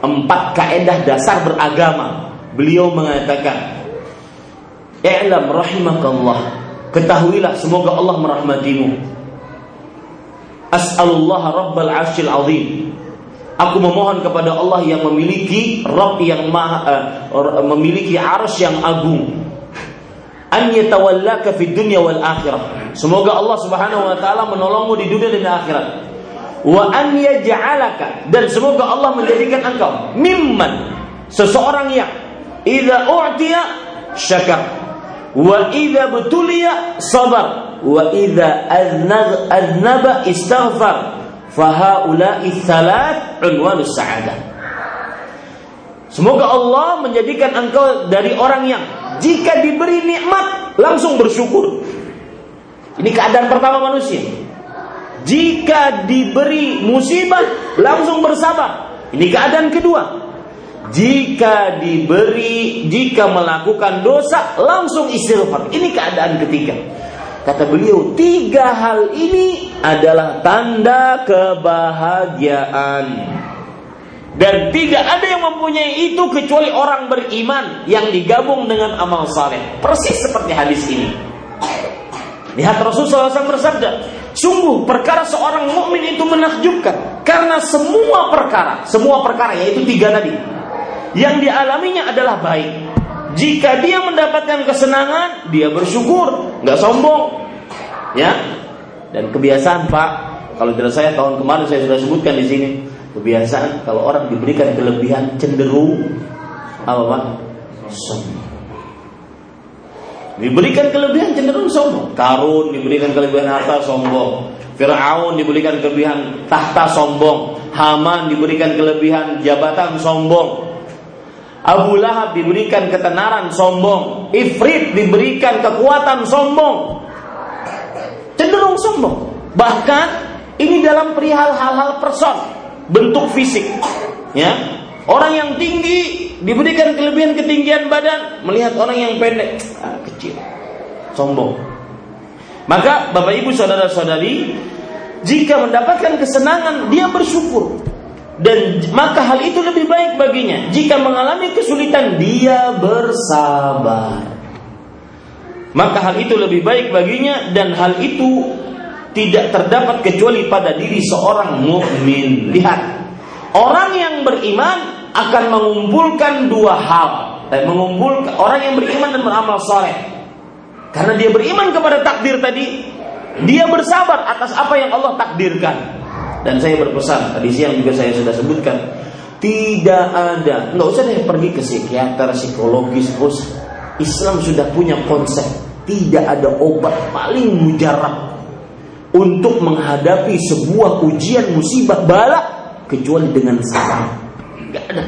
empat kaedah dasar beragama beliau mengatakan I'lam rahimakallah ketahuilah semoga Allah merahmatimu As'alullah Rabbal Arsyil Azim. Aku memohon kepada Allah yang memiliki Rabb yang maha uh, memiliki arsh yang agung. An yatawallaka fid dunya wal akhirah. Semoga Allah Subhanahu wa taala menolongmu di dunia dan di akhirat. Wa an yaj'alaka. Dan semoga Allah menjadikan engkau mimman. Seseorang yang idza u'tiya syakar. Wa idza betulia sabar. Wa idza aznaba istaghfar. Fahaula'i tsalat unwanus sa'adah. Semoga Allah menjadikan engkau dari orang yang jika diberi nikmat langsung bersyukur. Ini keadaan pertama manusia. Jika diberi musibah langsung bersabar. Ini keadaan kedua. Jika diberi, jika melakukan dosa langsung istighfar. Ini keadaan ketiga. Kata beliau, tiga hal ini adalah tanda kebahagiaan. Dan tidak ada yang mempunyai itu kecuali orang beriman yang digabung dengan amal saleh. Persis seperti hadis ini. Lihat Rasulullah SAW bersabda, sungguh perkara seorang mukmin itu menakjubkan karena semua perkara, semua perkara yaitu tiga tadi, yang dialaminya adalah baik. Jika dia mendapatkan kesenangan, dia bersyukur, nggak sombong. Ya. Dan kebiasaan Pak, kalau tidak saya tahun kemarin saya sudah sebutkan di sini, kebiasaan kalau orang diberikan kelebihan cenderung apa Pak? Sombong. Diberikan kelebihan cenderung sombong. Karun diberikan kelebihan harta sombong. Fir'aun diberikan kelebihan tahta sombong. Haman diberikan kelebihan jabatan sombong. Abu Lahab diberikan ketenaran sombong. Ifrit diberikan kekuatan sombong. Cenderung sombong. Bahkan ini dalam perihal hal-hal person, bentuk fisik. Ya, Orang yang tinggi diberikan kelebihan ketinggian badan, melihat orang yang pendek, ah, kecil, sombong. Maka Bapak Ibu saudara-saudari, jika mendapatkan kesenangan dia bersyukur dan maka hal itu lebih baik baginya. Jika mengalami kesulitan dia bersabar. Maka hal itu lebih baik baginya dan hal itu tidak terdapat kecuali pada diri seorang mukmin. Lihat, orang yang beriman akan mengumpulkan dua hal. Dan mengumpulkan orang yang beriman dan beramal soleh. Karena dia beriman kepada takdir tadi dia bersabar atas apa yang Allah takdirkan. Dan saya berpesan tadi siang juga saya sudah sebutkan tidak ada nggak usah deh pergi ke psikiater psikologis Islam sudah punya konsep tidak ada obat paling mujarab untuk menghadapi sebuah ujian musibah bala kecuali dengan sabar Gak ada.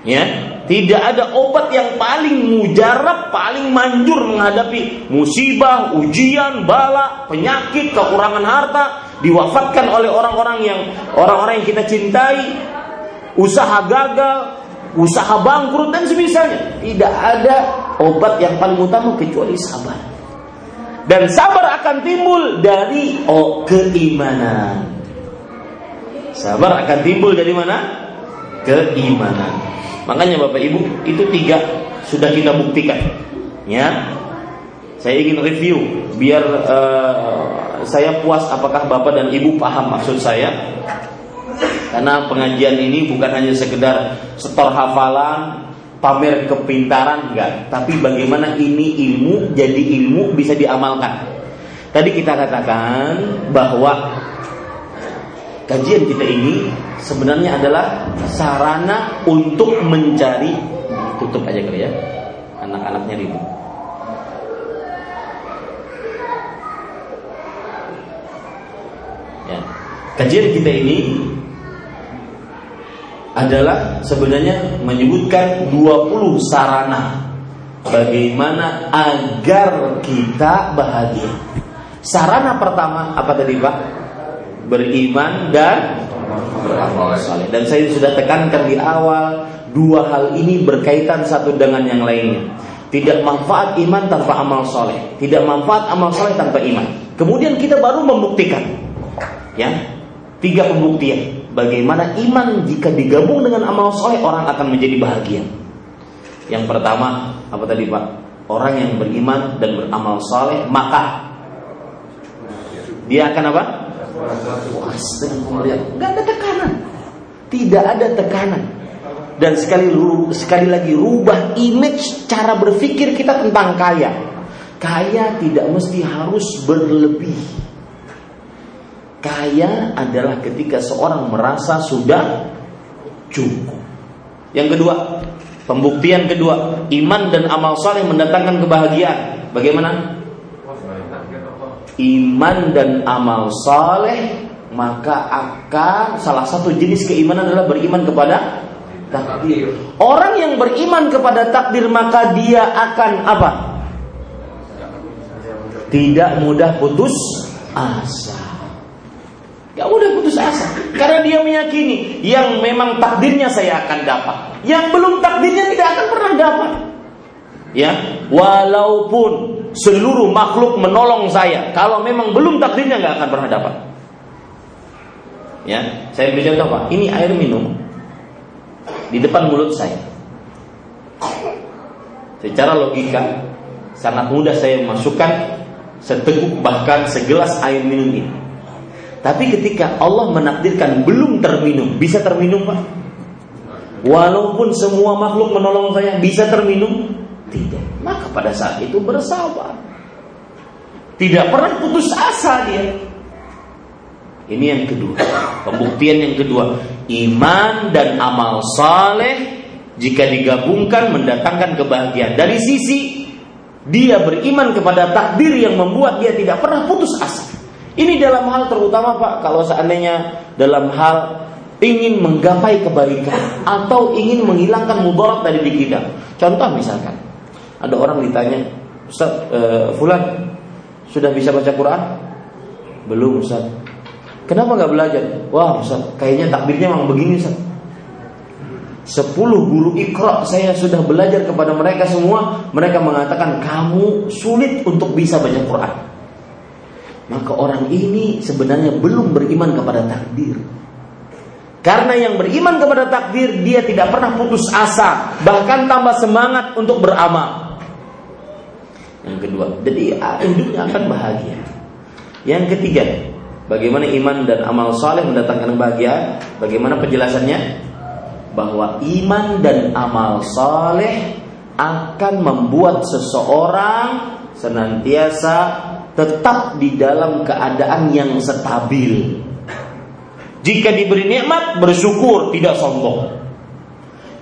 Ya, tidak ada obat yang paling mujarab, paling manjur menghadapi musibah, ujian, bala, penyakit, kekurangan harta, diwafatkan oleh orang-orang yang orang-orang yang kita cintai, usaha gagal, usaha bangkrut dan semisalnya. Tidak ada obat yang paling utama kecuali sabar. Dan sabar akan timbul dari oh, keimanan. Sabar akan timbul dari mana? Keimanan. Makanya Bapak Ibu, itu tiga sudah kita buktikan. Ya. Saya ingin review biar uh, saya puas apakah Bapak dan Ibu paham maksud saya. Karena pengajian ini bukan hanya sekedar setor hafalan, pamer kepintaran enggak, tapi bagaimana ini ilmu jadi ilmu bisa diamalkan. Tadi kita katakan bahwa kajian kita ini sebenarnya adalah sarana untuk mencari tutup aja kali ya anak-anaknya ribut ya. kajian kita ini adalah sebenarnya menyebutkan 20 sarana bagaimana agar kita bahagia. Sarana pertama apa tadi Pak? beriman dan beramal saleh. Dan saya sudah tekankan di awal dua hal ini berkaitan satu dengan yang lainnya. Tidak manfaat iman tanpa amal soleh, tidak manfaat amal soleh tanpa iman. Kemudian kita baru membuktikan, ya, tiga pembuktian. Bagaimana iman jika digabung dengan amal soleh orang akan menjadi bahagia. Yang pertama apa tadi pak? Orang yang beriman dan beramal soleh maka dia akan apa? pemberian. Gak ada tekanan. Tidak ada tekanan. Dan sekali sekali lagi rubah image cara berpikir kita tentang kaya. Kaya tidak mesti harus berlebih. Kaya adalah ketika seorang merasa sudah cukup. Yang kedua, pembuktian kedua, iman dan amal saleh mendatangkan kebahagiaan. Bagaimana? iman dan amal saleh maka akan salah satu jenis keimanan adalah beriman kepada takdir. Orang yang beriman kepada takdir maka dia akan apa? Tidak mudah putus asa. Gak mudah putus asa karena dia meyakini yang memang takdirnya saya akan dapat, yang belum takdirnya tidak akan pernah dapat. Ya, walaupun seluruh makhluk menolong saya. Kalau memang belum takdirnya nggak akan pernah dapat. Ya, saya beri contoh pak. Ini air minum di depan mulut saya. Secara logika sangat mudah saya memasukkan seteguk bahkan segelas air minum ini. Tapi ketika Allah menakdirkan belum terminum, bisa terminum pak? Walaupun semua makhluk menolong saya bisa terminum? Tidak. Maka pada saat itu bersabar. Tidak pernah putus asa dia. Ini yang kedua. Pembuktian yang kedua. Iman dan amal saleh jika digabungkan mendatangkan kebahagiaan. Dari sisi dia beriman kepada takdir yang membuat dia tidak pernah putus asa. Ini dalam hal terutama Pak, kalau seandainya dalam hal ingin menggapai kebaikan atau ingin menghilangkan mudarat dari diri kita. Contoh misalkan, ada orang ditanya, Ustaz, uh, Fulan sudah bisa baca Quran? Belum Ustaz. Kenapa nggak belajar? Wah Ustaz, kayaknya takbirnya memang begini Ustaz. Sepuluh guru ikra saya sudah belajar kepada mereka semua Mereka mengatakan kamu sulit untuk bisa baca Quran Maka orang ini sebenarnya belum beriman kepada takdir karena yang beriman kepada takdir dia tidak pernah putus asa, bahkan tambah semangat untuk beramal. Yang kedua, jadi ah, hidupnya akan bahagia. Yang ketiga, bagaimana iman dan amal saleh mendatangkan bahagia? Bagaimana penjelasannya? Bahwa iman dan amal saleh akan membuat seseorang senantiasa tetap di dalam keadaan yang stabil jika diberi nikmat bersyukur, tidak sombong.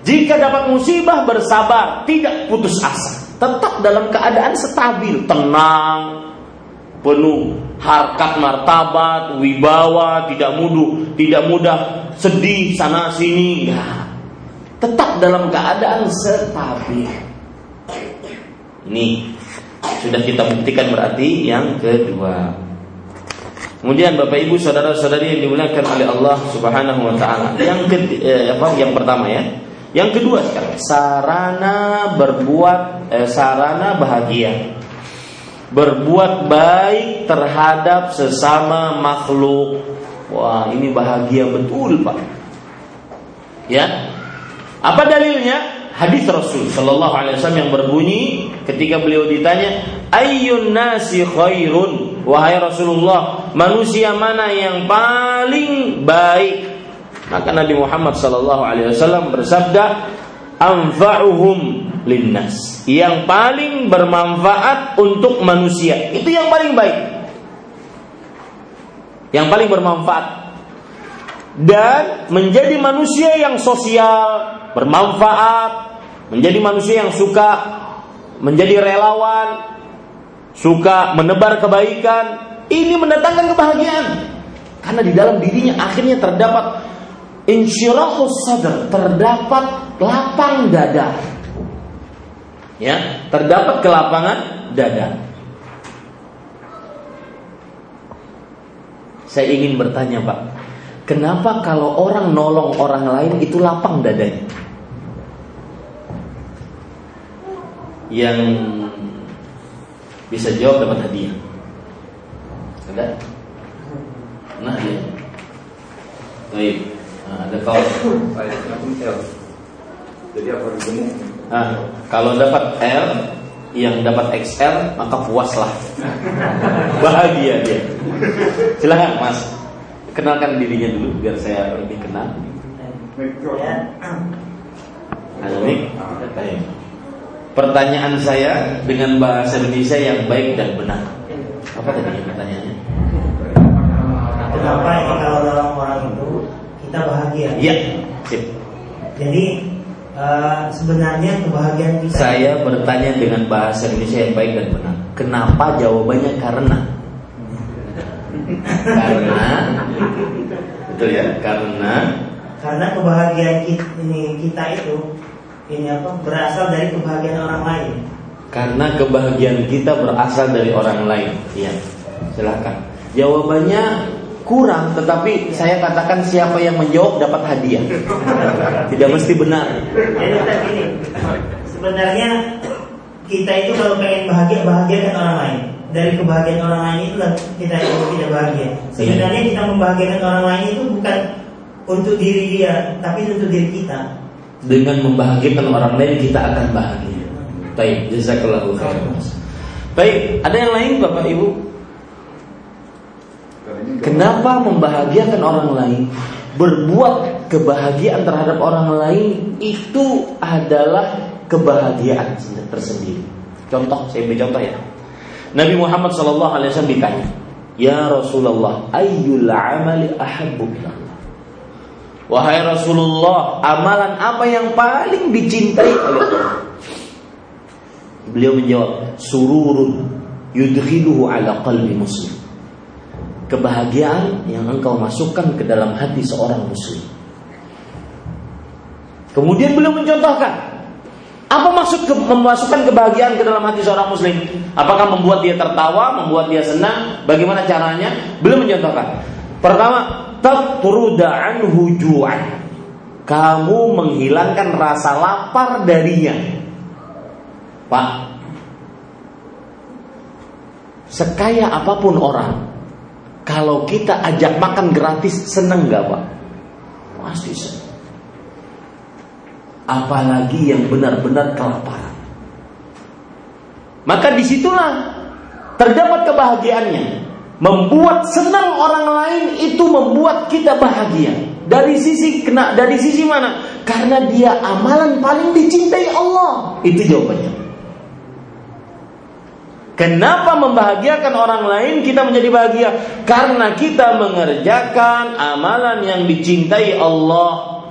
Jika dapat musibah bersabar, tidak putus asa. Tetap dalam keadaan stabil, tenang, penuh harkat martabat, wibawa, tidak mudah, tidak mudah sedih sana sini. Ya. Tetap dalam keadaan stabil. Ini sudah kita buktikan berarti yang kedua. Kemudian Bapak Ibu saudara-saudari yang dimuliakan oleh Allah Subhanahu wa taala. Yang eh, apa yang pertama ya. Yang kedua sekarang sarana berbuat eh, sarana bahagia. Berbuat baik terhadap sesama makhluk. Wah, ini bahagia betul, Pak. Ya. Apa dalilnya? Hadis Rasul Shallallahu Alaihi Wasallam yang berbunyi ketika beliau ditanya Ayyun nasi khairun? Wahai Rasulullah Manusia mana yang paling baik? Maka Nabi Muhammad Shallallahu Alaihi Wasallam bersabda Anfa'uhum linnas. Yang paling bermanfaat untuk manusia Itu yang paling baik. Yang paling bermanfaat. Dan menjadi manusia yang sosial Bermanfaat menjadi manusia yang suka menjadi relawan, suka menebar kebaikan, ini mendatangkan kebahagiaan. Karena di dalam dirinya akhirnya terdapat insyirahus sadar, terdapat lapang dada. Ya, terdapat kelapangan dada. Saya ingin bertanya, Pak, kenapa kalau orang nolong orang lain itu lapang dadanya? Yang bisa jawab dapat hadiah. Ada? Nah, ya. Baik. Nah, ada kau. Jadi apa gemuk? Nah, kalau dapat L yang dapat XL maka puaslah. Bahagia dia. Silakan Mas. Kenalkan dirinya dulu biar saya lebih kenal. Ya. Ada mic? Baik. Pertanyaan saya dengan bahasa Indonesia yang baik dan benar. Apa tadi pertanyaannya? Kenapa ya kalau dalam orang itu kita bahagia? Iya, sip. Jadi uh, sebenarnya kebahagiaan kita. Saya bertanya dengan bahasa Indonesia yang baik dan benar. Kenapa? Jawabannya karena. karena betul ya karena karena kebahagiaan kita, ini, kita itu ini apa berasal dari kebahagiaan orang lain. Karena kebahagiaan kita berasal dari orang lain. Iya. Silakan. Jawabannya kurang, tetapi saya katakan siapa yang menjawab dapat hadiah. Tidak mesti benar. Jadi gini, sebenarnya kita itu kalau pengen bahagia bahagiakan orang lain. Dari kebahagiaan orang lain itu kita itu tidak bahagia. Sebenarnya kita membahagiakan orang lain itu bukan untuk diri dia, tapi untuk diri kita dengan membahagiakan orang lain kita akan bahagia. Baik, jazakallahu khairan. Baik, ada yang lain Bapak Ibu? Kenapa membahagiakan orang lain berbuat kebahagiaan terhadap orang lain itu adalah kebahagiaan tersendiri. Contoh, saya beri contoh ya. Nabi Muhammad SAW ditanya, Ya Rasulullah, ayyul amali ahabbu Wahai Rasulullah, amalan apa yang paling dicintai oleh Allah? Beliau menjawab, sururun yudkhiluhu ala qalbi muslim kebahagiaan yang engkau masukkan ke dalam hati seorang muslim. Kemudian beliau mencontohkan apa maksud ke, memasukkan kebahagiaan ke dalam hati seorang muslim? Apakah membuat dia tertawa, membuat dia senang? Bagaimana caranya? Beliau mencontohkan. Pertama, tatruda anhu ju'an. Kamu menghilangkan rasa lapar darinya. Pak, sekaya apa pun orang, kalau kita ajak makan gratis, seneng gak Pak? Pasti seneng. Apalagi yang benar-benar kelaparan. Maka di situlah terdapat kebahagiaannya. Membuat senang orang lain itu membuat kita bahagia. Dari sisi kena dari sisi mana? Karena dia amalan paling dicintai Allah. Itu jawabannya. Kenapa membahagiakan orang lain kita menjadi bahagia? Karena kita mengerjakan amalan yang dicintai Allah.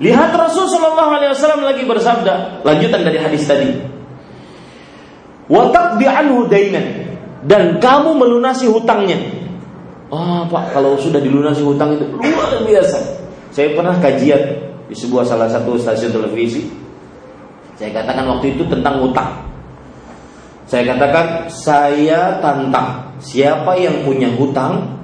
Lihat Rasul Shallallahu Alaihi Wasallam lagi bersabda, lanjutan dari hadis tadi. Watak anhu dainan dan kamu melunasi hutangnya. Ah, Pak, kalau sudah dilunasi hutang itu luar biasa. Saya pernah kajian di sebuah salah satu stasiun televisi. Saya katakan waktu itu tentang hutang. Saya katakan saya tantang siapa yang punya hutang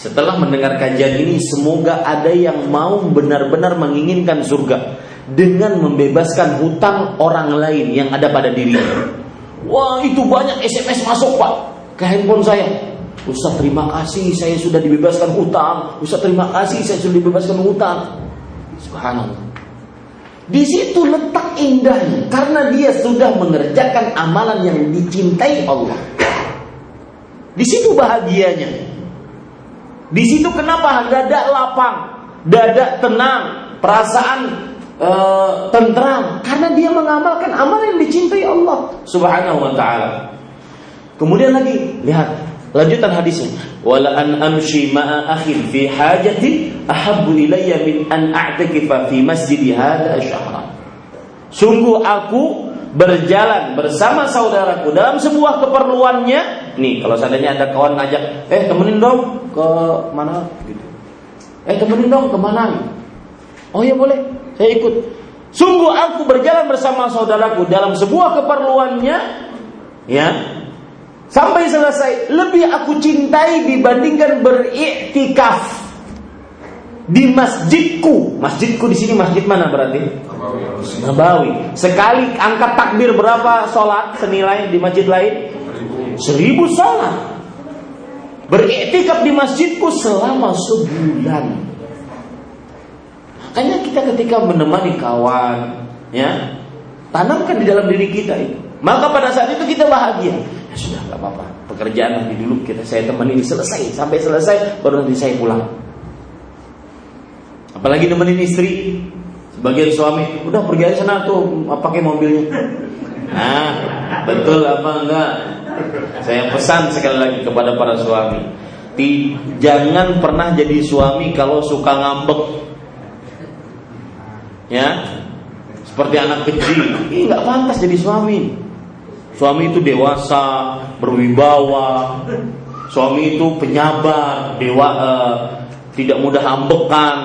setelah mendengar kajian ini semoga ada yang mau benar-benar menginginkan surga dengan membebaskan hutang orang lain yang ada pada dirinya. Wah itu banyak SMS masuk pak ke handphone saya. Ustaz terima kasih saya sudah dibebaskan hutang. Ustaz terima kasih saya sudah dibebaskan hutang. Subhanallah. Di situ letak indahnya karena dia sudah mengerjakan amalan yang dicintai Allah. Di situ bahagianya. Di situ kenapa dada lapang, dada tenang, perasaan uh, tentram karena dia mengamalkan amalan yang dicintai Allah Subhanahu wa taala. Kemudian lagi lihat Lanjutan hadisnya, wala an amshi ma'a akhin fi hajati ahabbu ilayya min an a'takifa fi masjid hadha syahra. Sungguh aku berjalan bersama saudaraku dalam sebuah keperluannya. Nih, kalau seandainya ada kawan ngajak, "Eh, temenin dong ke mana?" gitu. "Eh, temenin dong ke mana?" "Oh ya boleh, saya ikut." Sungguh aku berjalan bersama saudaraku dalam sebuah keperluannya, ya, sampai selesai lebih aku cintai dibandingkan beriktikaf di masjidku. Masjidku di sini masjid mana berarti? Nabawi. Sekali angkat takbir berapa sholat senilai di masjid lain? Seribu sholat. Beriktikaf di masjidku selama sebulan. Makanya kita ketika menemani kawan, ya tanamkan di dalam diri kita itu. Maka pada saat itu kita bahagia. Ya sudah nggak apa-apa. Pekerjaan nanti dulu kita saya temenin selesai sampai selesai baru nanti saya pulang. Apalagi nemenin istri, sebagian suami udah pergi aja sana tuh pakai mobilnya. Nah, betul apa enggak? Saya pesan sekali lagi kepada para suami, jangan pernah jadi suami kalau suka ngambek. Ya, seperti anak kecil. Ini nggak pantas jadi suami. Suami itu dewasa, berwibawa. Suami itu penyabar, dewa, uh, tidak mudah ambekan.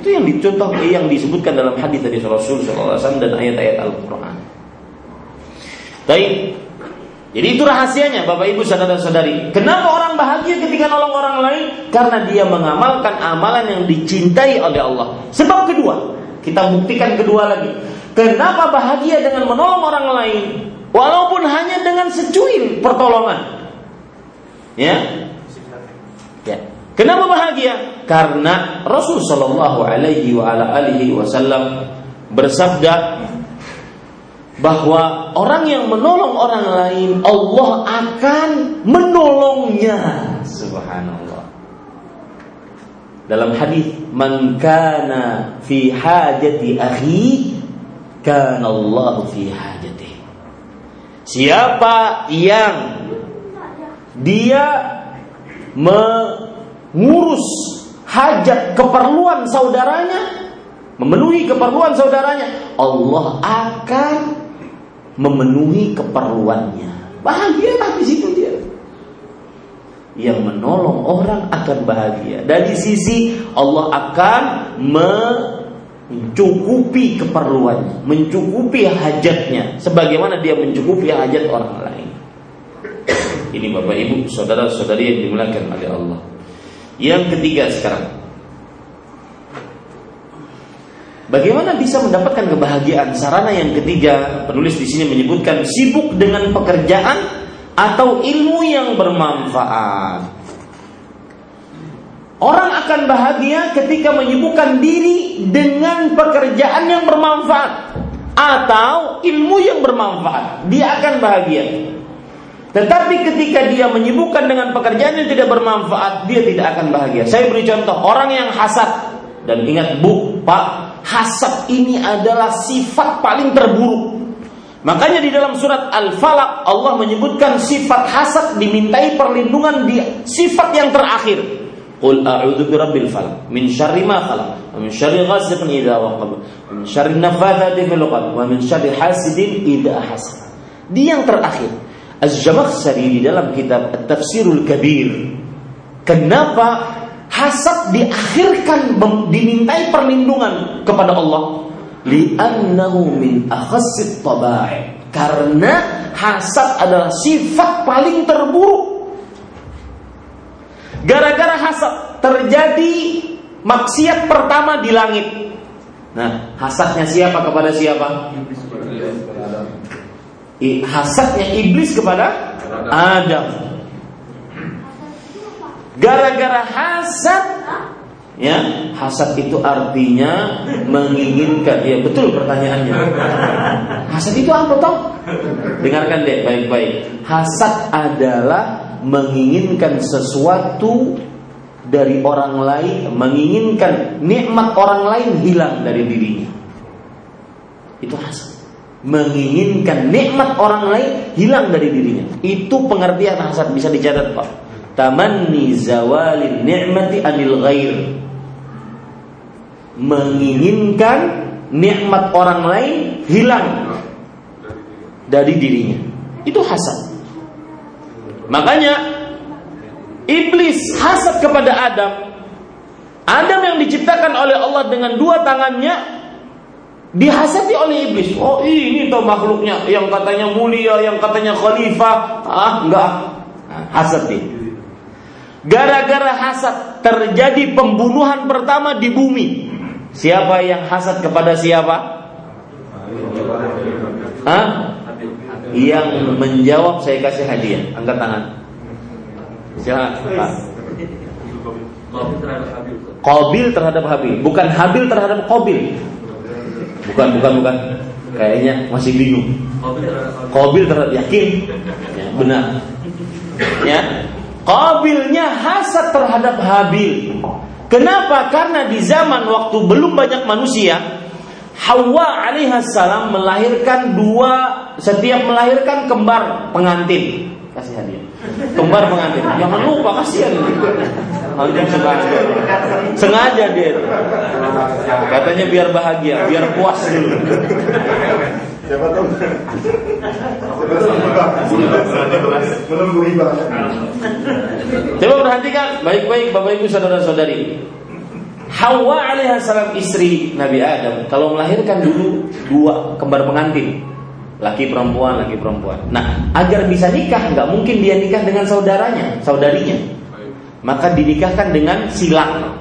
Itu yang dicontoh, yang disebutkan dalam hadis dari Rasul SAW dan ayat-ayat Al-Quran. Baik, jadi itu rahasianya Bapak Ibu saudara-saudari. Kenapa orang bahagia ketika nolong orang lain? Karena dia mengamalkan amalan yang dicintai oleh Allah. Sebab kedua, kita buktikan kedua lagi. Kenapa bahagia dengan menolong orang lain? Walaupun hanya dengan secuil pertolongan. Ya. Ya. Kenapa bahagia? Karena Rasul Shallallahu Alaihi Wasallam bersabda bahwa orang yang menolong orang lain Allah akan menolongnya. Subhanallah. dalam hadis man kana fi hajati akhi kana Allah fi hajati siapa yang dia mengurus hajat keperluan saudaranya memenuhi keperluan saudaranya Allah akan memenuhi keperluannya bahagialah di situ dia yang menolong orang akan bahagia. Dari sisi Allah akan mencukupi keperluannya, mencukupi hajatnya, sebagaimana dia mencukupi hajat orang lain. Ini Bapak Ibu, saudara-saudari yang dimuliakan oleh Allah. Yang ketiga sekarang, Bagaimana bisa mendapatkan kebahagiaan? Sarana yang ketiga, penulis di sini menyebutkan sibuk dengan pekerjaan atau ilmu yang bermanfaat. Orang akan bahagia ketika menyibukkan diri dengan pekerjaan yang bermanfaat atau ilmu yang bermanfaat. Dia akan bahagia. Tetapi ketika dia menyibukkan dengan pekerjaan yang tidak bermanfaat, dia tidak akan bahagia. Saya beri contoh, orang yang hasad dan ingat Bu, Pak, hasad ini adalah sifat paling terburuk Makanya di dalam surat Al-Falaq Allah menyebutkan sifat hasad dimintai perlindungan di sifat yang terakhir. Qul a'udzu birabbil falaq min syarri ma khalaq wa min syarri ghasiqin idza waqab wa min syarri nafathati fil 'uqad wa min syarri hasidin idza hasad. Di yang terakhir, Az-Zamakhsyari di dalam kitab At-Tafsirul Kabir. Kenapa hasad diakhirkan dimintai perlindungan kepada Allah? li'annahu min akhassit tabai. Karena hasad adalah sifat paling terburuk. Gara-gara hasad terjadi maksiat pertama di langit. Nah hasadnya siapa kepada siapa? Hasadnya iblis kepada Adam gara-gara hasad Ya, hasad itu artinya menginginkan. Ya, betul pertanyaannya. Hasad itu apa toh? Dengarkan deh baik-baik. Hasad adalah menginginkan sesuatu dari orang lain, menginginkan nikmat orang lain hilang dari dirinya. Itu hasad. Menginginkan nikmat orang lain hilang dari dirinya. Itu pengertian hasad bisa dicatat, Pak. Tamanni zawalin ni'mati anil ghair menginginkan nikmat orang lain hilang dari dirinya. Itu hasad. Makanya iblis hasad kepada Adam. Adam yang diciptakan oleh Allah dengan dua tangannya dihasati oleh iblis. Oh ini tuh makhluknya yang katanya mulia, yang katanya khalifah. Ah enggak, hasad dia. Gara-gara hasad terjadi pembunuhan pertama di bumi. Siapa yang hasad kepada siapa? Hah? Yang menjawab saya kasih hadiah. Angkat tangan. Siapa? Qabil terhadap Habil, bukan Habil terhadap Qabil. Bukan, bukan, bukan. Kayaknya masih bingung. Qabil terhadap yakin? Ya, benar. Ya. Qabilnya hasad terhadap Habil. Kenapa? Karena di zaman waktu belum banyak manusia, Hawa alaihissalam melahirkan dua, setiap melahirkan kembar pengantin. Kasih hadiah. Kembar pengantin. Jangan lupa kasihan. Antum sengaja. Sengaja dia. Katanya biar bahagia, biar puas dulu. Siapa tahu? Coba perhatikan baik-baik Bapak Ibu saudara-saudari. Hawa alaihissalam istri Nabi Adam kalau melahirkan dulu dua kembar pengantin laki perempuan laki perempuan. Nah agar bisa nikah nggak mungkin dia nikah dengan saudaranya saudarinya maka dinikahkan dengan silang.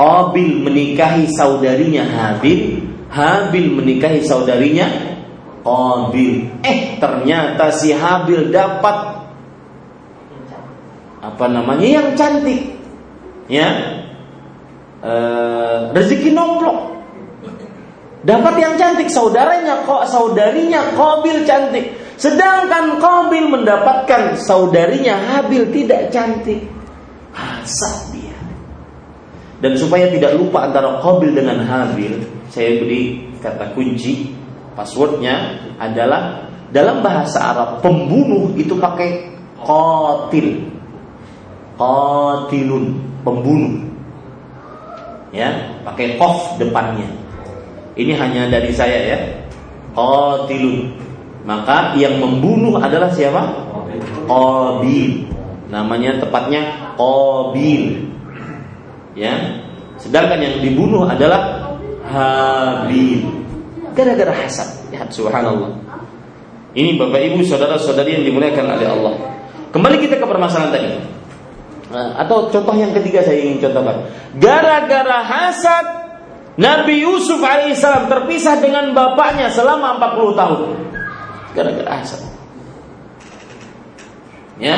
Qabil menikahi saudarinya Habil Habil menikahi saudarinya Qabil. Eh, ternyata si Habil dapat apa namanya yang cantik. Ya. E, rezeki nomplok. Dapat yang cantik saudaranya kok saudarinya Qabil cantik. Sedangkan Qabil mendapatkan saudarinya Habil tidak cantik. Hasad dia. Dan supaya tidak lupa antara Qabil dengan Habil, saya beri kata kunci passwordnya adalah dalam bahasa Arab pembunuh itu pakai qatil. Qatilun, pembunuh. Ya, pakai qaf depannya. Ini hanya dari saya ya. Qatilun. Maka yang membunuh adalah siapa? Qabil. Namanya tepatnya Qabil. Ya. Sedangkan yang dibunuh adalah Habil. Gara-gara hasad. Ya, subhanallah. Ini Bapak Ibu saudara-saudari yang dimuliakan oleh Allah. Kembali kita ke permasalahan tadi. Nah, atau contoh yang ketiga saya ingin contohkan. Gara-gara hasad Nabi Yusuf alaihissalam terpisah dengan bapaknya selama 40 tahun. Gara-gara hasad. Ya,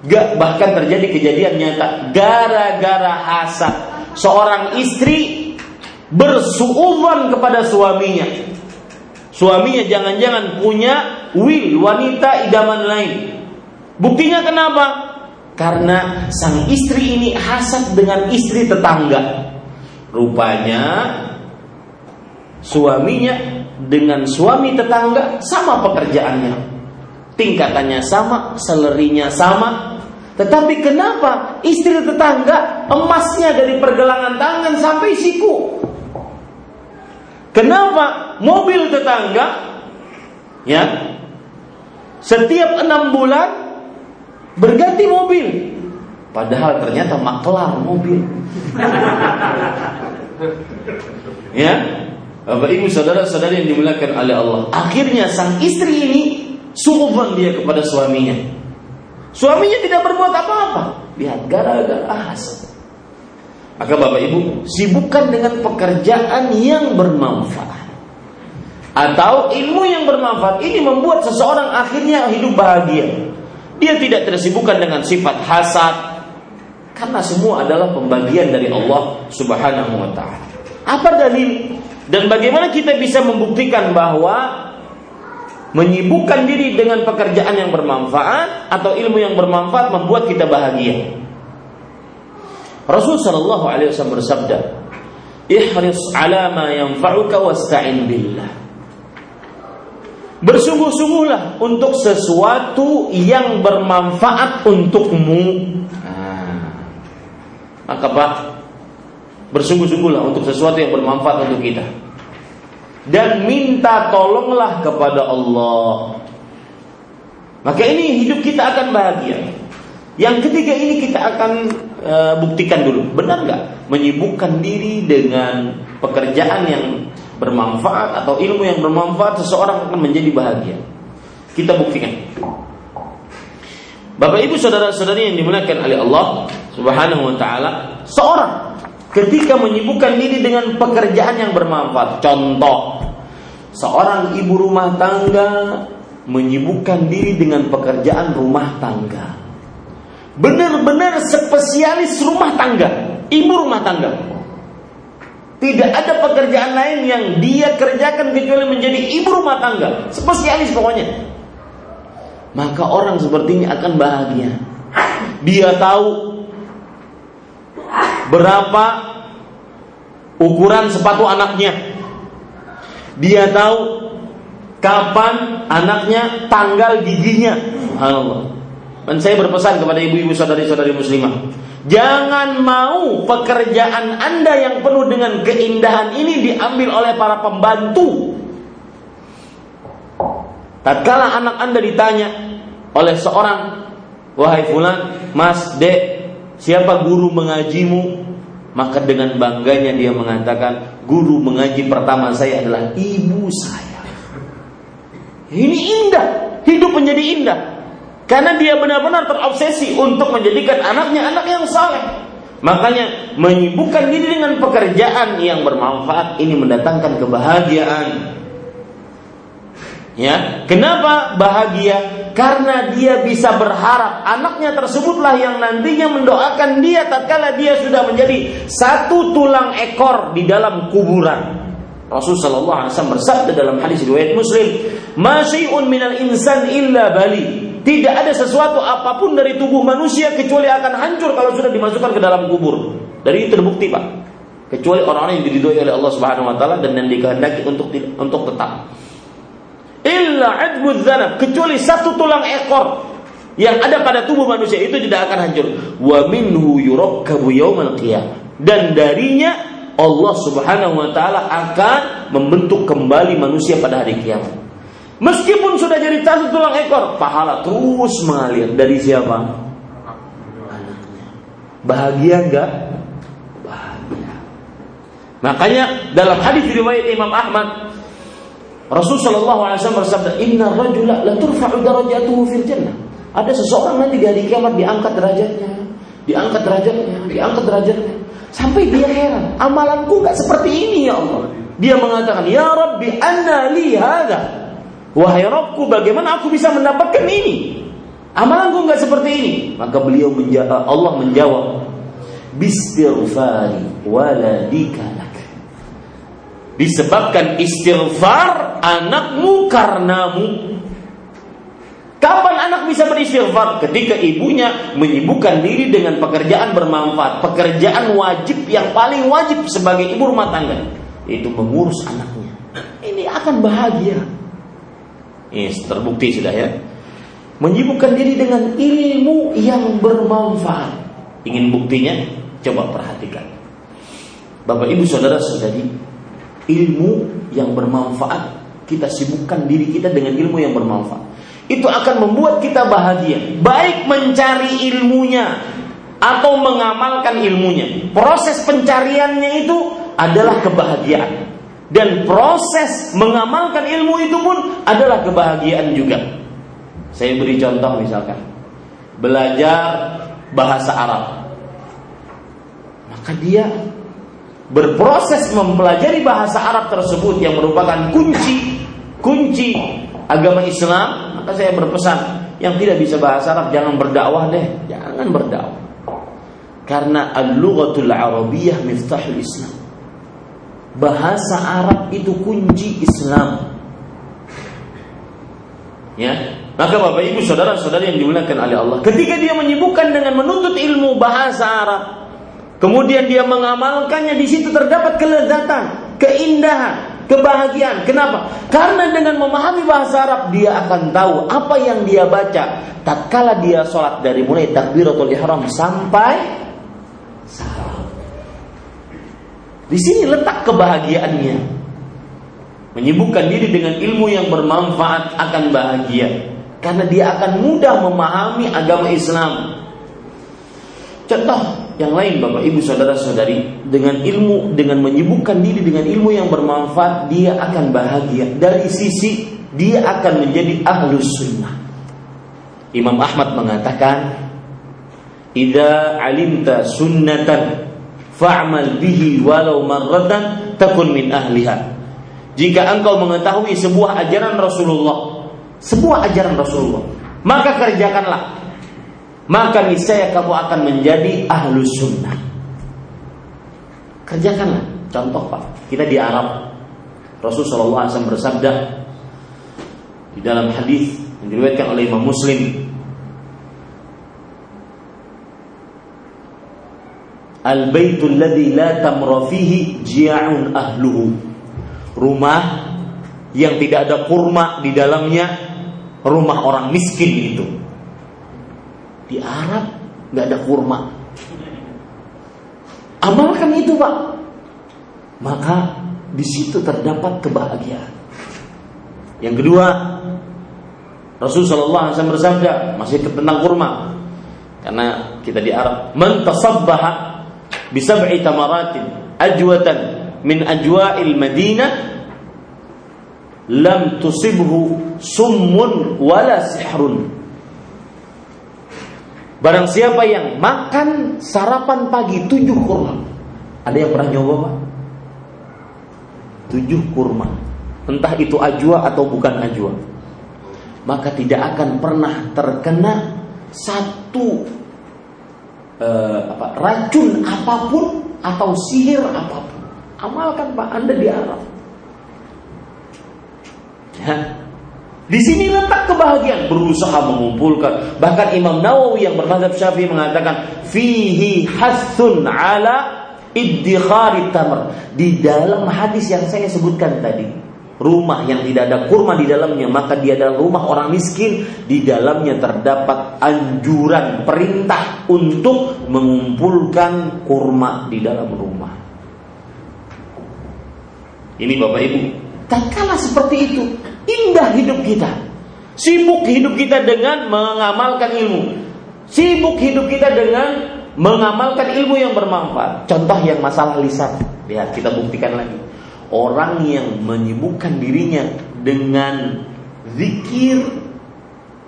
Gak bahkan terjadi kejadian nyata gara-gara hasad seorang istri bersuudzon kepada suaminya Suaminya jangan-jangan punya will wanita idaman lain. Buktinya kenapa? Karena sang istri ini hasad dengan istri tetangga. Rupanya suaminya dengan suami tetangga sama pekerjaannya. Tingkatannya sama, selerinya sama. Tetapi kenapa istri tetangga emasnya dari pergelangan tangan sampai siku? Kenapa mobil tetangga ya setiap enam bulan berganti mobil, padahal ternyata maklar mobil. ya, Bapak Ibu saudara-saudari yang dimuliakan oleh Allah. Akhirnya sang istri ini suudzon dia kepada suaminya. Suaminya tidak berbuat apa-apa. Lihat gara-gara hasad. Maka Bapak Ibu sibukkan dengan pekerjaan yang bermanfaat atau ilmu yang bermanfaat ini membuat seseorang akhirnya hidup bahagia. Dia tidak tersibukkan dengan sifat hasad karena semua adalah pembagian dari Allah Subhanahu wa taala. Apa dalil dan bagaimana kita bisa membuktikan bahwa menyibukkan diri dengan pekerjaan yang bermanfaat atau ilmu yang bermanfaat membuat kita bahagia? Rasul sallallahu alaihi wasallam bersabda, "Ihris ala ma yanfa'uka wasta'in billah." Bersungguh-sungguhlah untuk sesuatu yang bermanfaat untukmu. Nah, maka Pak, bersungguh-sungguhlah untuk sesuatu yang bermanfaat untuk kita. Dan minta tolonglah kepada Allah. Maka ini hidup kita akan bahagia. Yang ketiga ini kita akan e, buktikan dulu, benar nggak menyibukkan diri dengan pekerjaan yang bermanfaat atau ilmu yang bermanfaat seseorang akan menjadi bahagia. Kita buktikan. Bapak Ibu saudara-saudari yang dimuliakan oleh Allah Subhanahu wa taala, seorang ketika menyibukkan diri dengan pekerjaan yang bermanfaat. Contoh, seorang ibu rumah tangga menyibukkan diri dengan pekerjaan rumah tangga benar-benar spesialis rumah tangga, ibu rumah tangga. Tidak ada pekerjaan lain yang dia kerjakan kecuali menjadi ibu rumah tangga, spesialis pokoknya. Maka orang seperti ini akan bahagia. Dia tahu berapa ukuran sepatu anaknya. Dia tahu kapan anaknya tanggal giginya. Subhanallah. Dan saya berpesan kepada ibu-ibu saudari-saudari muslimah, jangan mau pekerjaan Anda yang penuh dengan keindahan ini diambil oleh para pembantu. Tatkala anak Anda ditanya oleh seorang, "Wahai fulan, Mas, Dek, siapa guru mengajimu?" Maka dengan bangganya dia mengatakan, "Guru mengaji pertama saya adalah ibu saya." Ini indah, hidup menjadi indah. Karena dia benar-benar terobsesi untuk menjadikan anaknya anak yang saleh. Makanya menyibukkan diri dengan pekerjaan yang bermanfaat ini mendatangkan kebahagiaan. Ya, kenapa bahagia? Karena dia bisa berharap anaknya tersebutlah yang nantinya mendoakan dia tatkala dia sudah menjadi satu tulang ekor di dalam kuburan. Rasul sallallahu alaihi wasallam bersabda dalam hadis riwayat Muslim, "Ma syai'un minal insan illa bali." Tidak ada sesuatu apa pun dari tubuh manusia kecuali akan hancur kalau sudah dimasukkan ke dalam kubur. Dari itu terbukti Pak. Kecuali orang-orang yang diridhoi oleh Allah Subhanahu wa taala dan yang dikehendaki untuk untuk tetap. Illa adbud dzanab, kecuali satu tulang ekor yang ada pada tubuh manusia itu tidak akan hancur. Wa minhu yurakkabu yaumal. Dan darinya Allah Subhanahu wa taala akan membentuk kembali manusia pada hari kiamat. Meskipun sudah jadi satu tulang ekor, pahala terus mengalir dari siapa? Bahagia enggak? Bahagia. Makanya dalam hadis riwayat Imam Ahmad, Rasul Shallallahu Alaihi Wasallam bersabda, Inna rajula la turfa'u darajatuhu fil jannah. Ada seseorang nanti di hari kiamat diangkat derajatnya, diangkat derajatnya, diangkat derajatnya. Sampai dia heran, amalanku gak seperti ini ya Allah. Dia mengatakan, Ya Rabbi, anna li hadha. Wahai Rabbku, bagaimana aku bisa mendapatkan ini? Amalanku nggak seperti ini. Maka beliau menjawab, Allah menjawab, Bistighfari waladika lak. Disebabkan istighfar anakmu karenamu. Kapan anak bisa beristighfar? Ketika ibunya menyibukkan diri dengan pekerjaan bermanfaat, pekerjaan wajib yang paling wajib sebagai ibu rumah tangga, yaitu mengurus anaknya. Ini akan bahagia. Ini terbukti sudah ya. Menyibukkan diri dengan ilmu yang bermanfaat. Ingin buktinya? Coba perhatikan. Bapak Ibu Saudara Saudari, ilmu yang bermanfaat kita sibukkan diri kita dengan ilmu yang bermanfaat. Itu akan membuat kita bahagia. Baik mencari ilmunya atau mengamalkan ilmunya. Proses pencariannya itu adalah kebahagiaan. Dan proses mengamalkan ilmu itu pun adalah kebahagiaan juga. Saya beri contoh misalkan. Belajar bahasa Arab. Maka dia berproses mempelajari bahasa Arab tersebut yang merupakan kunci kunci agama Islam, maka saya berpesan yang tidak bisa bahasa Arab jangan berdakwah deh, jangan berdakwah. Karena al-lughatul arabiyyah miftahul Islam. Bahasa Arab itu kunci Islam. Ya, maka Bapak Ibu saudara-saudari yang dimuliakan oleh Allah, ketika dia menyibukkan dengan menuntut ilmu bahasa Arab, kemudian dia mengamalkannya di situ terdapat kelezatan, keindahan, kebahagiaan. Kenapa? Karena dengan memahami bahasa Arab dia akan tahu apa yang dia baca tatkala dia sholat dari mulai takbiratul ihram sampai salam. Di sini letak kebahagiaannya. Menyibukkan diri dengan ilmu yang bermanfaat akan bahagia. Karena dia akan mudah memahami agama Islam. Contoh yang lain Bapak Ibu Saudara Saudari dengan ilmu dengan menyibukkan diri dengan ilmu yang bermanfaat dia akan bahagia dari sisi dia akan menjadi ahlus sunnah. Imam Ahmad mengatakan, "Idza alimta sunnatan fa'mal bihi walau marratan takun min ahliha." Jika engkau mengetahui sebuah ajaran Rasulullah, sebuah ajaran Rasulullah, maka kerjakanlah. Maka niscaya kamu akan menjadi ahlu sunnah. Kerjakanlah. Contoh Pak, kita di Arab. Rasulullah SAW bersabda di dalam hadis yang diriwayatkan oleh Imam Muslim Al-baitul ladzi la tamra fihi ji'un ahluhu. Rumah yang tidak ada kurma di dalamnya, rumah orang miskin itu. Di Arab nggak ada kurma. Amalkan itu, Pak. Maka di situ terdapat kebahagiaan. Yang kedua, Rasul Shallallahu Alaihi Wasallam bersabda masih tentang kurma, karena kita di Arab, man tasabbaha bisab'i tamaratin ajwatan min ajwa'il Madinah lam tusibhu summun wala sihrun Barang siapa yang makan sarapan pagi tujuh kurma Ada yang pernah nyoba pak? Tujuh kurma. Entah itu ajwa atau bukan ajwa. Maka tidak akan pernah terkena Satu eh, apa, racun apa pun atau sihir apa pun. Amalkan Pak Anda di Arab. Ya. Di sini letak kebahagiaan berusaha mengumpulkan. Bahkan Imam Nawawi yang bermadhab Syafi'i mengatakan fihi hasun ala iddikhari. Di dalam hadis yang saya sebutkan tadi, rumah yang tidak ada kurma di dalamnya, maka dia adalah rumah orang miskin. Di dalamnya terdapat anjuran perintah untuk mengumpulkan kurma di dalam rumah. Ini Bapak Ibu, tak kalah seperti itu, indah hidup kita. Sibuk hidup kita dengan mengamalkan ilmu. Sibuk hidup kita dengan mengamalkan ilmu yang bermanfaat. Contoh yang masalah lisan. Lihat, kita buktikan lagi. Orang yang menyibukkan dirinya dengan zikir,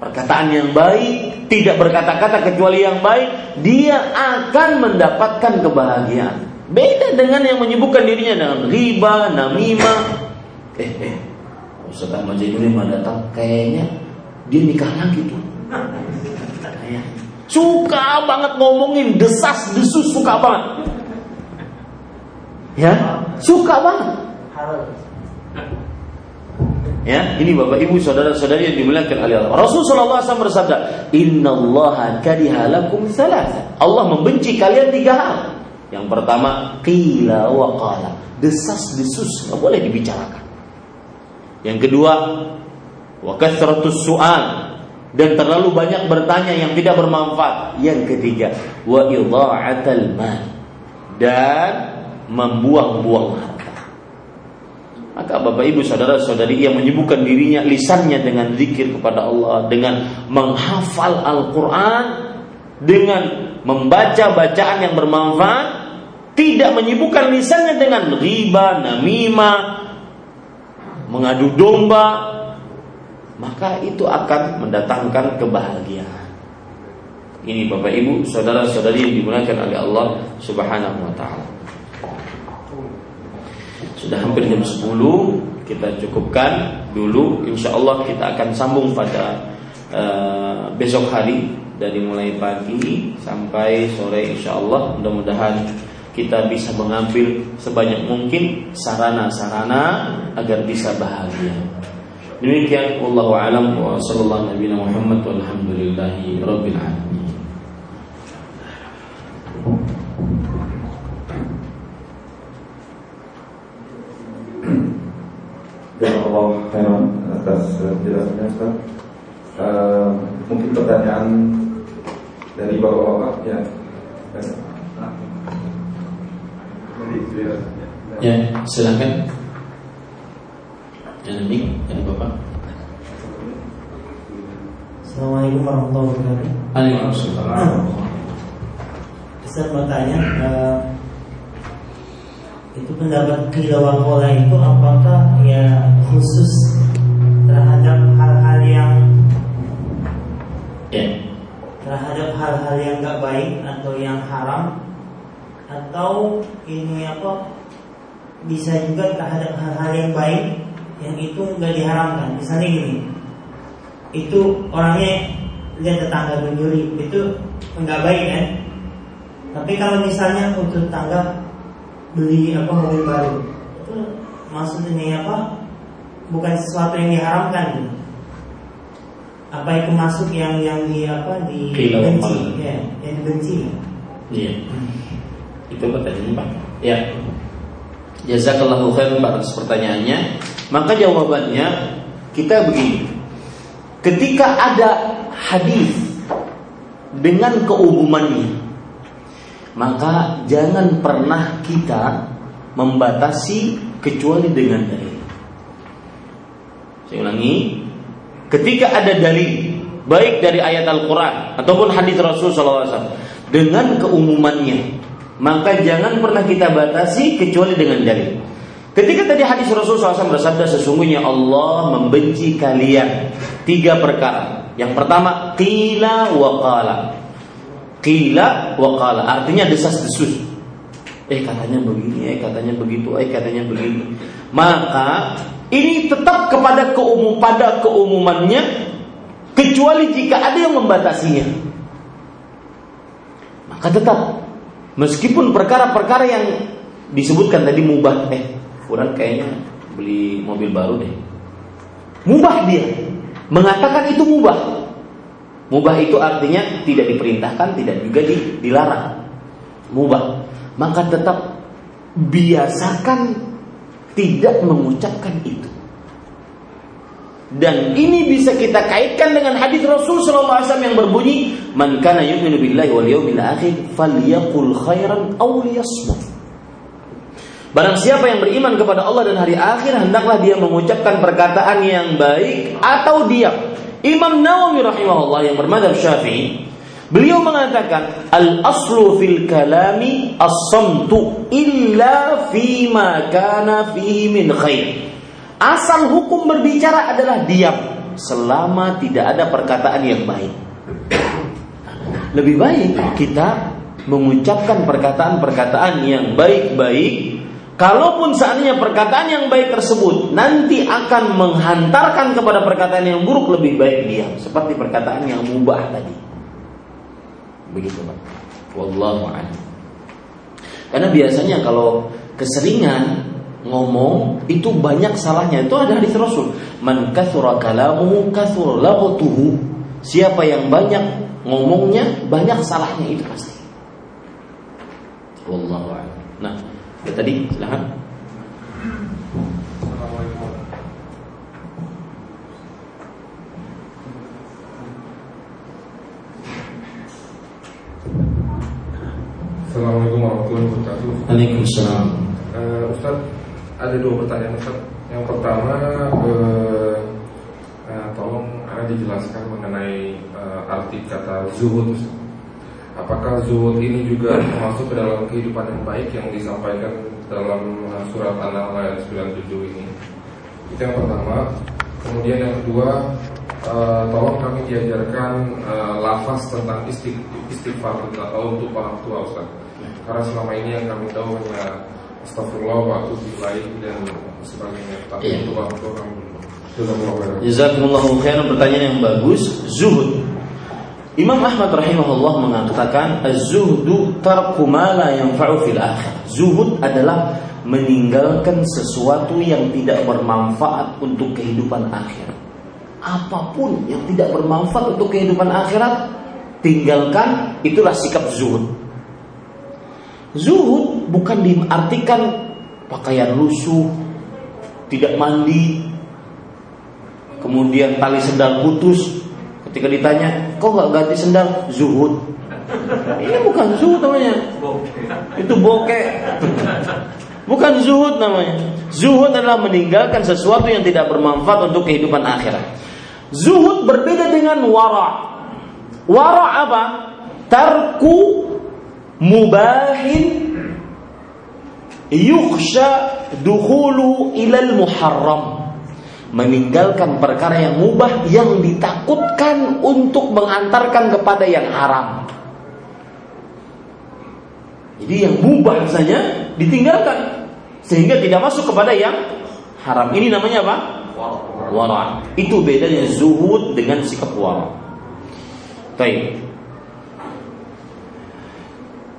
perkataan yang baik, tidak berkata-kata kecuali yang baik, dia akan mendapatkan kebahagiaan. Beda dengan yang menyibukkan dirinya dengan riba, namimah. Eh, eh, Ustaz Ahmad Zainuri datang kayaknya dia nikah lagi tuh. Suka banget ngomongin desas desus suka banget. Ya, suka banget. Ya, ini Bapak Ibu saudara-saudari yang dimuliakan oleh Allah. Rasulullah SAW bersabda, Inna Allah kariha lakum Allah membenci kalian tiga hal. Yang pertama, qila wa qala. Desas desus nggak boleh dibicarakan. Yang kedua, wa kathratus su'al dan terlalu banyak bertanya yang tidak bermanfaat. Yang ketiga, wa idha'atal mal dan membuang-buang harta. Maka Bapak Ibu saudara-saudari yang menyibukkan dirinya lisannya dengan zikir kepada Allah, dengan menghafal Al-Qur'an, dengan membaca bacaan yang bermanfaat, tidak menyibukkan lisannya dengan riba, namimah, mengadu domba, maka itu akan mendatangkan kebahagiaan. Ini Bapak Ibu, saudara-saudari yang dimuliakan oleh Allah Subhanahu wa taala. Sudah hampir jam 10, kita cukupkan dulu. Insya Allah kita akan sambung pada uh, besok hari dari mulai pagi sampai sore insya Allah mudah-mudahan kita bisa mengambil sebanyak mungkin sarana-sarana agar bisa bahagia. Demikian wallahu alam wa sallallahu nabi Muhammad walhamdulillahi. Allah khairan atas penjelasannya Ustaz. Uh, mungkin pertanyaan dari bapak-bapak ya. Ya, silakan. Yang ini, yang Bapak. Assalamualaikum warahmatullahi wabarakatuh. Waalaikumsalam. Ustaz mau tanya, uh, itu pendapat kilawakola itu apakah ya khusus terhadap hal-hal yang ya. terhadap hal-hal yang gak baik atau yang haram? Atau ini apa bisa juga terhadap hal-hal yang baik yang itu nggak diharamkan? Misalnya gini itu orangnya lihat tetangga mencuri itu nggak baik kan? Tapi kalau misalnya untuk tetangga beli apa mobil baru itu maksudnya apa bukan sesuatu yang diharamkan gitu. apa itu masuk yang yang di apa di benci ya yang dibenci iya itu pertanyaannya Pak. Ya. Jazakallahu khairan Pak atas pertanyaannya. Maka jawabannya kita begini. Ketika ada hadis dengan keumumannya, maka jangan pernah kita membatasi kecuali dengan dalil. Saya ulangi, ketika ada dalil baik dari ayat Al-Qur'an ataupun hadis Rasul SAW dengan keumumannya maka jangan pernah kita batasi kecuali dengan dalil. Ketika tadi hadis Rasulullah SAW bersabda sesungguhnya Allah membenci kalian tiga perkara. Yang pertama qila wa qala. Qila wa qala artinya desas-desus. Eh katanya begini, eh katanya begitu, eh katanya begini. Maka ini tetap kepada keumum pada keumumannya kecuali jika ada yang membatasinya. Maka tetap Meskipun perkara-perkara yang disebutkan tadi mubah, eh, kurang kayaknya beli mobil baru deh. Mubah dia. mengatakan itu mubah. Mubah itu artinya tidak diperintahkan, tidak juga dilarang. Mubah. Maka tetap biasakan tidak mengucapkan itu. Dan ini bisa kita kaitkan dengan hadis Rasul wasallam yang berbunyi, "Man kana yu'minu billahi wal yawmil akhir falyaqul khairan aw liyasmut." Barang siapa yang beriman kepada Allah dan hari akhir, hendaklah dia mengucapkan perkataan yang baik atau diam. Imam Nawawi rahimahullah yang bermadhab Syafi'i, beliau mengatakan, "Al-aslu fil kalami as-samtu illa fima kana fihi min khair." Asal hukum berbicara adalah diam selama tidak ada perkataan yang baik. Lebih baik kita mengucapkan perkataan-perkataan yang baik-baik Kalaupun seandainya perkataan yang baik tersebut nanti akan menghantarkan kepada perkataan yang buruk lebih baik diam seperti perkataan yang mubah tadi. Begitu Pak. Wallahu. Karena biasanya kalau keseringan ngomong itu banyak salahnya. Itu ada hadis Rasul. Man kathura kalamuhu kathura. Siapa yang banyak ngomongnya, banyak salahnya itu pasti. Wallahu a'lam. Nah, ya tadi silahkan. Assalamualaikum warahmatullahi wabarakatuh. Waalaikumsalam. Uh, Ustaz, ada dua pertanyaan Ustaz. Yang pertama, uh, uh, tolong Anda dijelaskan mengenai uh, arti kata zuhud. Ustaz. Apakah zuhud ini juga masuk ke dalam kehidupan yang baik yang disampaikan dalam surat An-Nahl ayat 97 ini? Itu yang pertama. Kemudian yang kedua, uh, tolong kami diajarkan uh, lafaz tentang istig istighfar atau untuk para tua Ustaz. Karena selama ini yang kami tahu hanya Astagfirullah waktu lain dan sebagainya. Tapi Iya. untuk orang tua kami belum. Jazakumullah khairan pertanyaan yang bagus. Zuhud. Imam Ahmad rahimahullah mengatakan az-zuhdu tarku ma la yanfa'u fil akhir. Zuhud adalah meninggalkan sesuatu yang tidak bermanfaat untuk kehidupan akhirat. Apa pun yang tidak bermanfaat untuk kehidupan akhirat, tinggalkan itulah sikap zuhud. Zuhud bukan diartikan pakaian lusuh, tidak mandi, kemudian tali sendal putus. Ketika ditanya, kok nggak ganti sendal? Zuhud. Ini bukan zuhud namanya. Itu bokeh. Bukan zuhud namanya. Zuhud adalah meninggalkan sesuatu yang tidak bermanfaat untuk kehidupan akhirat. Zuhud berbeda dengan wara. Wara apa? Tarku mubahin yukhsha dukhulu ilal muharram meninggalkan perkara yang mubah yang ditakutkan untuk mengantarkan kepada yang haram. Jadi yang mubah saja ditinggalkan sehingga tidak masuk kepada yang haram. Ini namanya apa? Wara. Itu bedanya zuhud dengan sikap wara. Baik.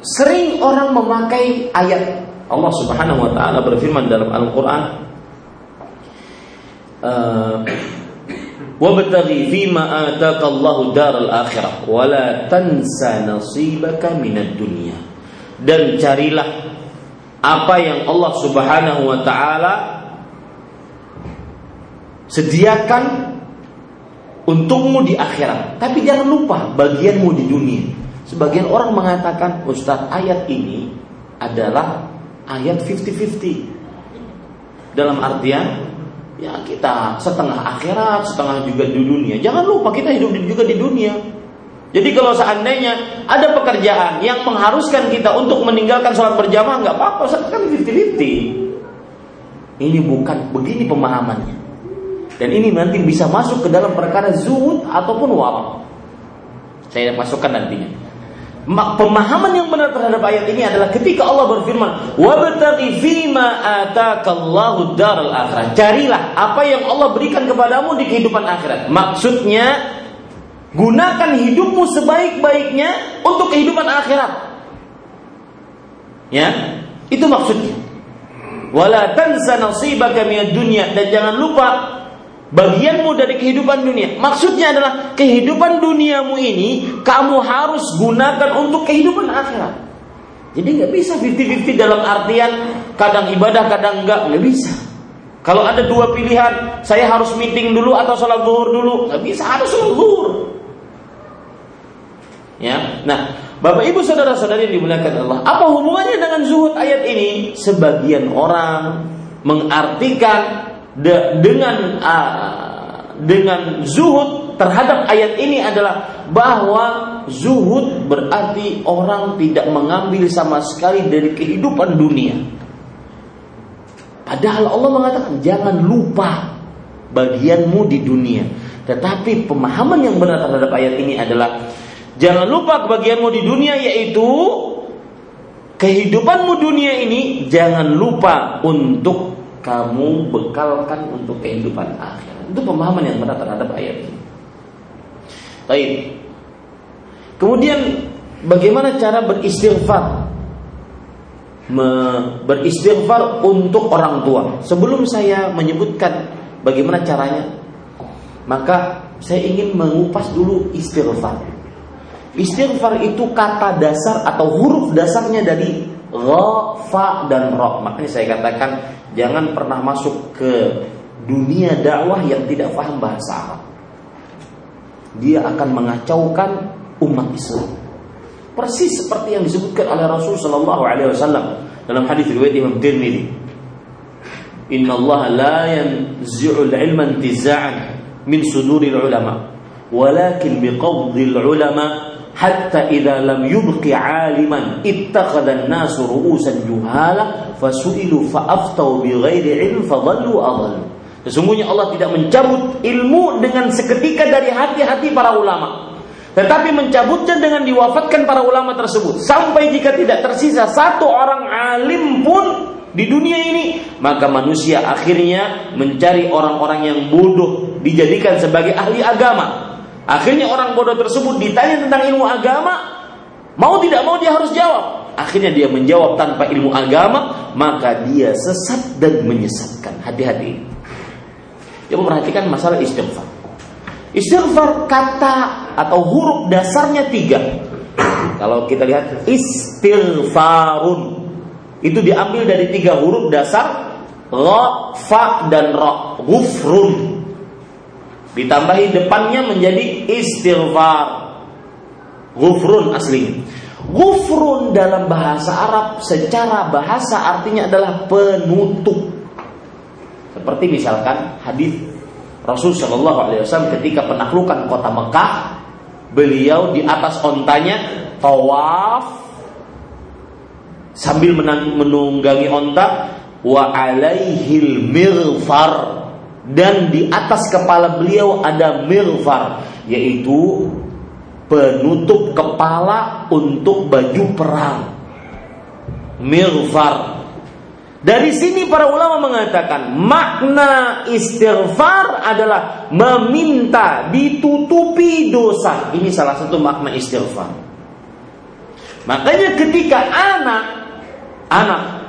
Sering orang memakai ayat Allah Subhanahu wa taala berfirman dalam Al-Qur'an Wabtaghi fima ataka Allahu daral akhirah wa la tansa nasibaka minad dunya. Dan carilah apa yang Allah Subhanahu wa taala sediakan untukmu di akhirat. Tapi jangan lupa bagianmu di dunia. Sebagian orang mengatakan, Ustaz, ayat ini adalah ayat 50-50. Dalam artian ya kita setengah akhirat, setengah juga di dunia. Jangan lupa kita hidup juga di dunia. Jadi kalau seandainya ada pekerjaan yang mengharuskan kita untuk meninggalkan sholat berjamaah nggak apa-apa, kan 50-50. Ini bukan begini pemahamannya. Dan ini nanti bisa masuk ke dalam perkara zuhud ataupun wara. Saya masukkan nantinya. Pemahaman yang benar terhadap ayat ini adalah ketika Allah berfirman, "Wabtaghi fima daral akhirah." Carilah apa yang Allah berikan kepadamu di kehidupan akhirat. Maksudnya, gunakan hidupmu sebaik-baiknya untuk kehidupan akhirat. Ya, itu maksudnya. Wala tansa nasibaka dunya dan jangan lupa bagianmu dari kehidupan dunia. Maksudnya adalah kehidupan duniamu ini kamu harus gunakan untuk kehidupan akhirat. Jadi nggak bisa 50-50 dalam artian kadang ibadah kadang enggak, nggak bisa. Kalau ada dua pilihan, saya harus meeting dulu atau sholat zuhur dulu, nggak bisa harus sholat zuhur. Ya, nah Bapak Ibu saudara-saudari dimuliakan Allah, apa hubungannya dengan zuhud ayat ini? Sebagian orang mengartikan de, dengan uh, dengan zuhud terhadap ayat ini adalah bahwa zuhud berarti orang tidak mengambil sama sekali dari kehidupan dunia. Padahal Allah mengatakan jangan lupa bagianmu di dunia. Tetapi pemahaman yang benar terhadap ayat ini adalah jangan lupa bagianmu di dunia yaitu kehidupanmu dunia ini jangan lupa untuk kamu bekalkan untuk kehidupan akhirat. Itu pemahaman yang benar terhadap ayat ini. Baik. Kemudian bagaimana cara beristighfar? Me, beristighfar untuk orang tua. Sebelum saya menyebutkan bagaimana caranya, maka saya ingin mengupas dulu istighfar. Istighfar itu kata dasar atau huruf dasarnya dari Ra, Fa, dan Ra. Makanya saya katakan jangan pernah masuk ke dunia dakwah yang tidak paham bahasa Arab. Dia akan mengacaukan umat Islam. Persis seperti yang disebutkan oleh Rasul Shallallahu Alaihi Wasallam dalam hadis riwayat Imam Tirmidzi. Inna Allah la yanzi'ul ilma intiza'an min suduril ulama, walakin biqabdil ulama hatta idza lam yubqi aliman ittakhadha an-nasu ru'usan juhala fasu'ilu fa'aftau bighairi ilm adhallu Sesungguhnya Allah tidak mencabut ilmu dengan seketika dari hati-hati para ulama. Tetapi mencabutnya dengan diwafatkan para ulama tersebut. Sampai jika tidak tersisa satu orang alim pun di dunia ini. Maka manusia akhirnya mencari orang-orang yang bodoh. Dijadikan sebagai ahli agama. Akhirnya orang bodoh tersebut ditanya tentang ilmu agama, mau tidak mau dia harus jawab. Akhirnya dia menjawab tanpa ilmu agama, maka dia sesat dan menyesatkan. Hati-hati. Dia memperhatikan masalah istighfar. Istighfar kata atau huruf dasarnya tiga. Kalau kita lihat istighfarun itu diambil dari tiga huruf dasar ra, fa dan ra. Gufrun Ditambahi depannya menjadi istighfar. Gufrun aslinya. Gufrun dalam bahasa Arab secara bahasa artinya adalah penutup. Seperti misalkan hadis Rasul Shallallahu Alaihi Wasallam ketika penaklukan kota Mekah, beliau di atas ontanya tawaf sambil menunggangi onta wa alaihil mirfar dan di atas kepala beliau ada milfar yaitu penutup kepala untuk baju perang milfar dari sini para ulama mengatakan makna istighfar adalah meminta ditutupi dosa. Ini salah satu makna istighfar. Makanya ketika anak anak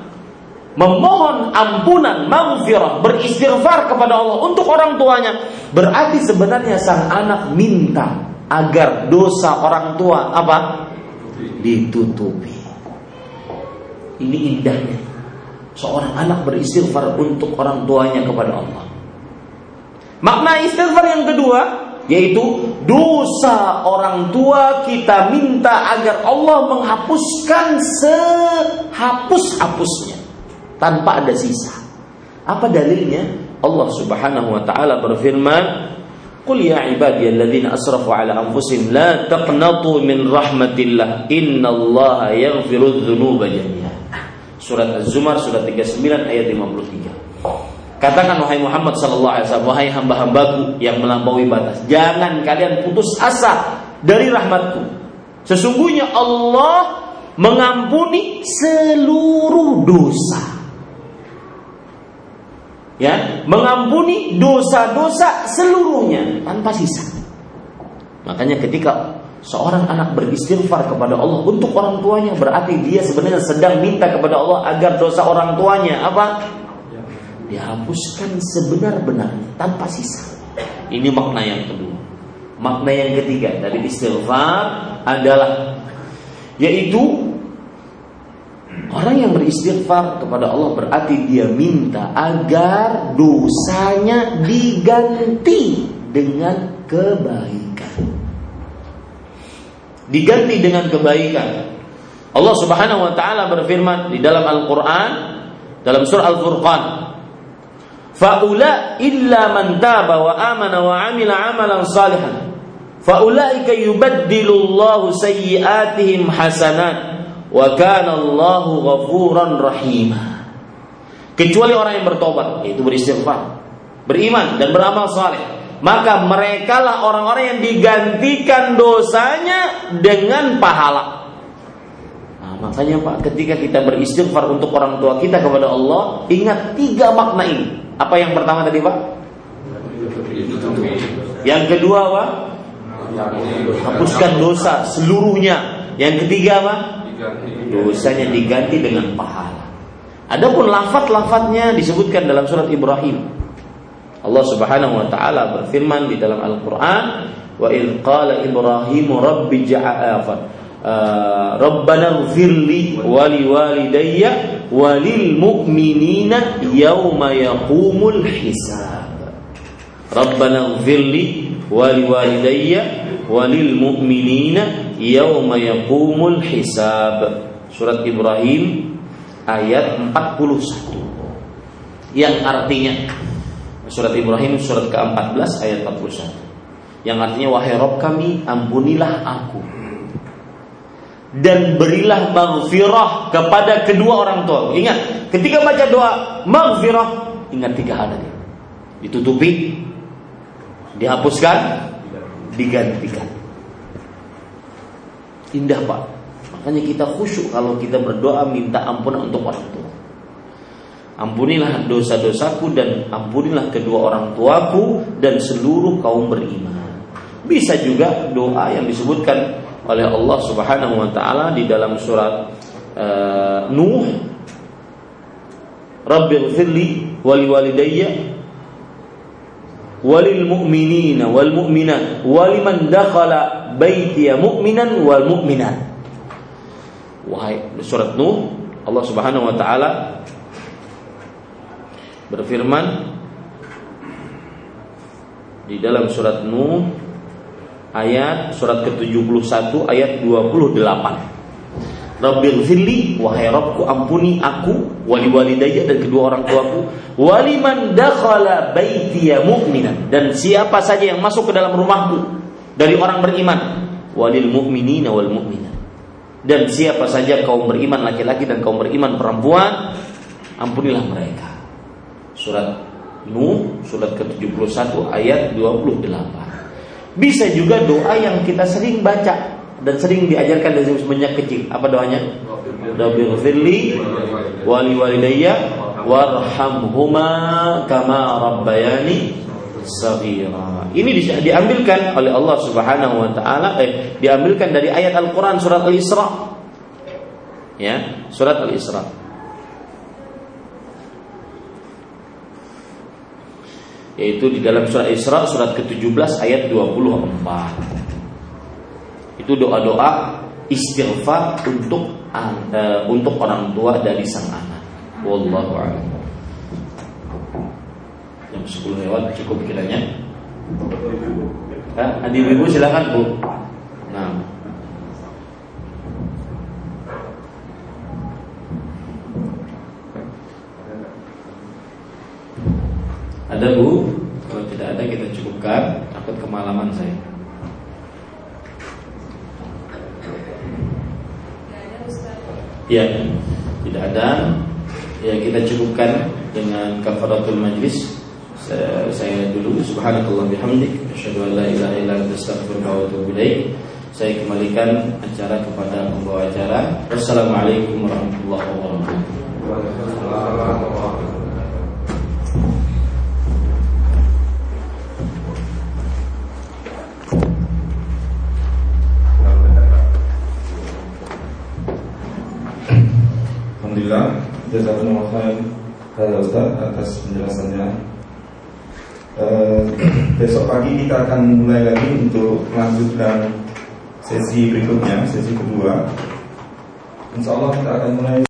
memohon ampunan, maghfirah, beristighfar kepada Allah untuk orang tuanya, berarti sebenarnya sang anak minta agar dosa orang tua apa? ditutupi. Ini indahnya. Seorang anak beristighfar untuk orang tuanya kepada Allah. Makna istighfar yang kedua yaitu dosa orang tua kita minta agar Allah menghapuskan sehapus-hapusnya tanpa ada sisa. Apa dalilnya? Allah Subhanahu wa taala berfirman, "Qul ya ibadiyalladzina asrafu ala anfusihim la taqnatu min rahmatillah, innallaha yaghfiru dzunuba jami'a." Surat Az-Zumar surat 39 ayat 53. Katakan wahai Muhammad sallallahu alaihi wasallam, wahai hamba-hambaku yang melampaui batas, jangan kalian putus asa dari rahmatku. Sesungguhnya Allah mengampuni seluruh dosa ya mengampuni dosa-dosa seluruhnya tanpa sisa. Makanya ketika seorang anak beristighfar kepada Allah untuk orang tuanya berarti dia sebenarnya sedang minta kepada Allah agar dosa orang tuanya apa? dihapuskan sebenar-benarnya tanpa sisa. Ini makna yang kedua. Makna yang ketiga dari istighfar adalah yaitu Orang yang beristighfar kepada Allah berarti dia minta agar dosanya diganti dengan kebaikan. Diganti dengan kebaikan. Allah Subhanahu wa taala berfirman di dalam Al-Qur'an dalam surah Al-Furqan Faula illa man taba wa amana wa amila amalan salihan faulaika yubaddilu Allahu sayyi'atihim hasanat wa kana Allahu. Kecuali orang yang bertobat, yaitu beristighfar, beriman dan beramal saleh. Maka mereka lah orang-orang yang digantikan dosanya dengan pahala. Nah, makanya Pak, ketika kita beristighfar untuk orang tua kita kepada Allah, ingat tiga makna ini. Apa yang pertama tadi Pak? Yang kedua Pak? Hapuskan dosa seluruhnya. Yang ketiga Pak? Dosanya diganti dengan pahala. Adapun lafat-lafatnya disebutkan dalam surat Ibrahim. Allah Subhanahu wa taala berfirman di dalam Al-Qur'an, "Wa id qala Ibrahim rabbi ja'al uh, Rabbana ighfirli wa liwalidayya wa lil mu'minina yawma yaqumul hisab." Rabbana ighfirli wa liwalidayya wa lil mu'minina yauma yaqumul hisab. Surat Ibrahim ayat 41. Yang artinya surat Ibrahim surat ke-14 ayat 41. Yang artinya wahai Rob kami ampunilah aku dan berilah maghfirah kepada kedua orang tua. Ingat, ketika baca doa maghfirah, ingat tiga hal tadi. Ditutupi, dihapuskan, digantikan. Indah Pak. Makanya kita khusyuk kalau kita berdoa minta ampunan untuk orang tua. Ampunilah dosa-dosaku dan ampunilah kedua orang tuaku dan seluruh kaum beriman. Bisa juga doa yang disebutkan oleh Allah Subhanahu wa taala di dalam surat uh, Nuh Rabbighfirli wali walidayya walil mu'minina wal mu'minat waliman dakhala baitiya mu'minan wal mu'minat. Wahai surat Nuh, Allah Subhanahu wa taala berfirman di dalam surat Nuh ayat surat ke-71 ayat 28. Rabbil firli wahai Rabbku ampuni aku wali walidayya dan kedua orang tuaku. Waliman dakhala baitiya mu'minan. Dan siapa saja yang masuk ke dalam rumahku dari orang beriman walil mu'minina wal mu'minat dan siapa saja kaum beriman laki-laki dan kaum beriman perempuan ampunilah mereka. Surat Nuh surat ke-71 ayat 28 bisa juga doa yang kita sering baca dan sering diajarkan dari semenjak kecil apa doanya Rabbighfirli wali walidayya warhamhuma kama rabbayani saghira. Ini diambilkan oleh Allah Subhanahu wa taala eh diambilkan dari ayat Al-Qur'an surat Al-Isra. Ya, surat Al-Isra. Yaitu di dalam surat Isra surat ke-17 ayat 24. Itu doa-doa istighfar untuk uh, untuk orang tua dari sang anak. Wallahu a'lam. Jam 10 lewat cukup kiranya. Hah? adik ibu silahkan bu. Nah. Ada bu? Kalau tidak ada kita cukupkan. Takut kemalaman saya Ya, tidak ada. Ya kita cukupkan dengan kafaratul majlis. Saya dulu. Subhanakallah bihamdik. Asyhadu an la ilaha illa anta astaghfiruka wa atubu ilaik. Saya kembalikan acara kepada pembawa acara. Wassalamualaikum warahmatullahi wabarakatuh Alhamdulillah jazakumullah khairan uh, Ustaz atas penjelasannya. Uh, besok pagi kita akan mulai lagi untuk melanjutkan sesi berikutnya, sesi kedua. Insya Allah kita akan mulai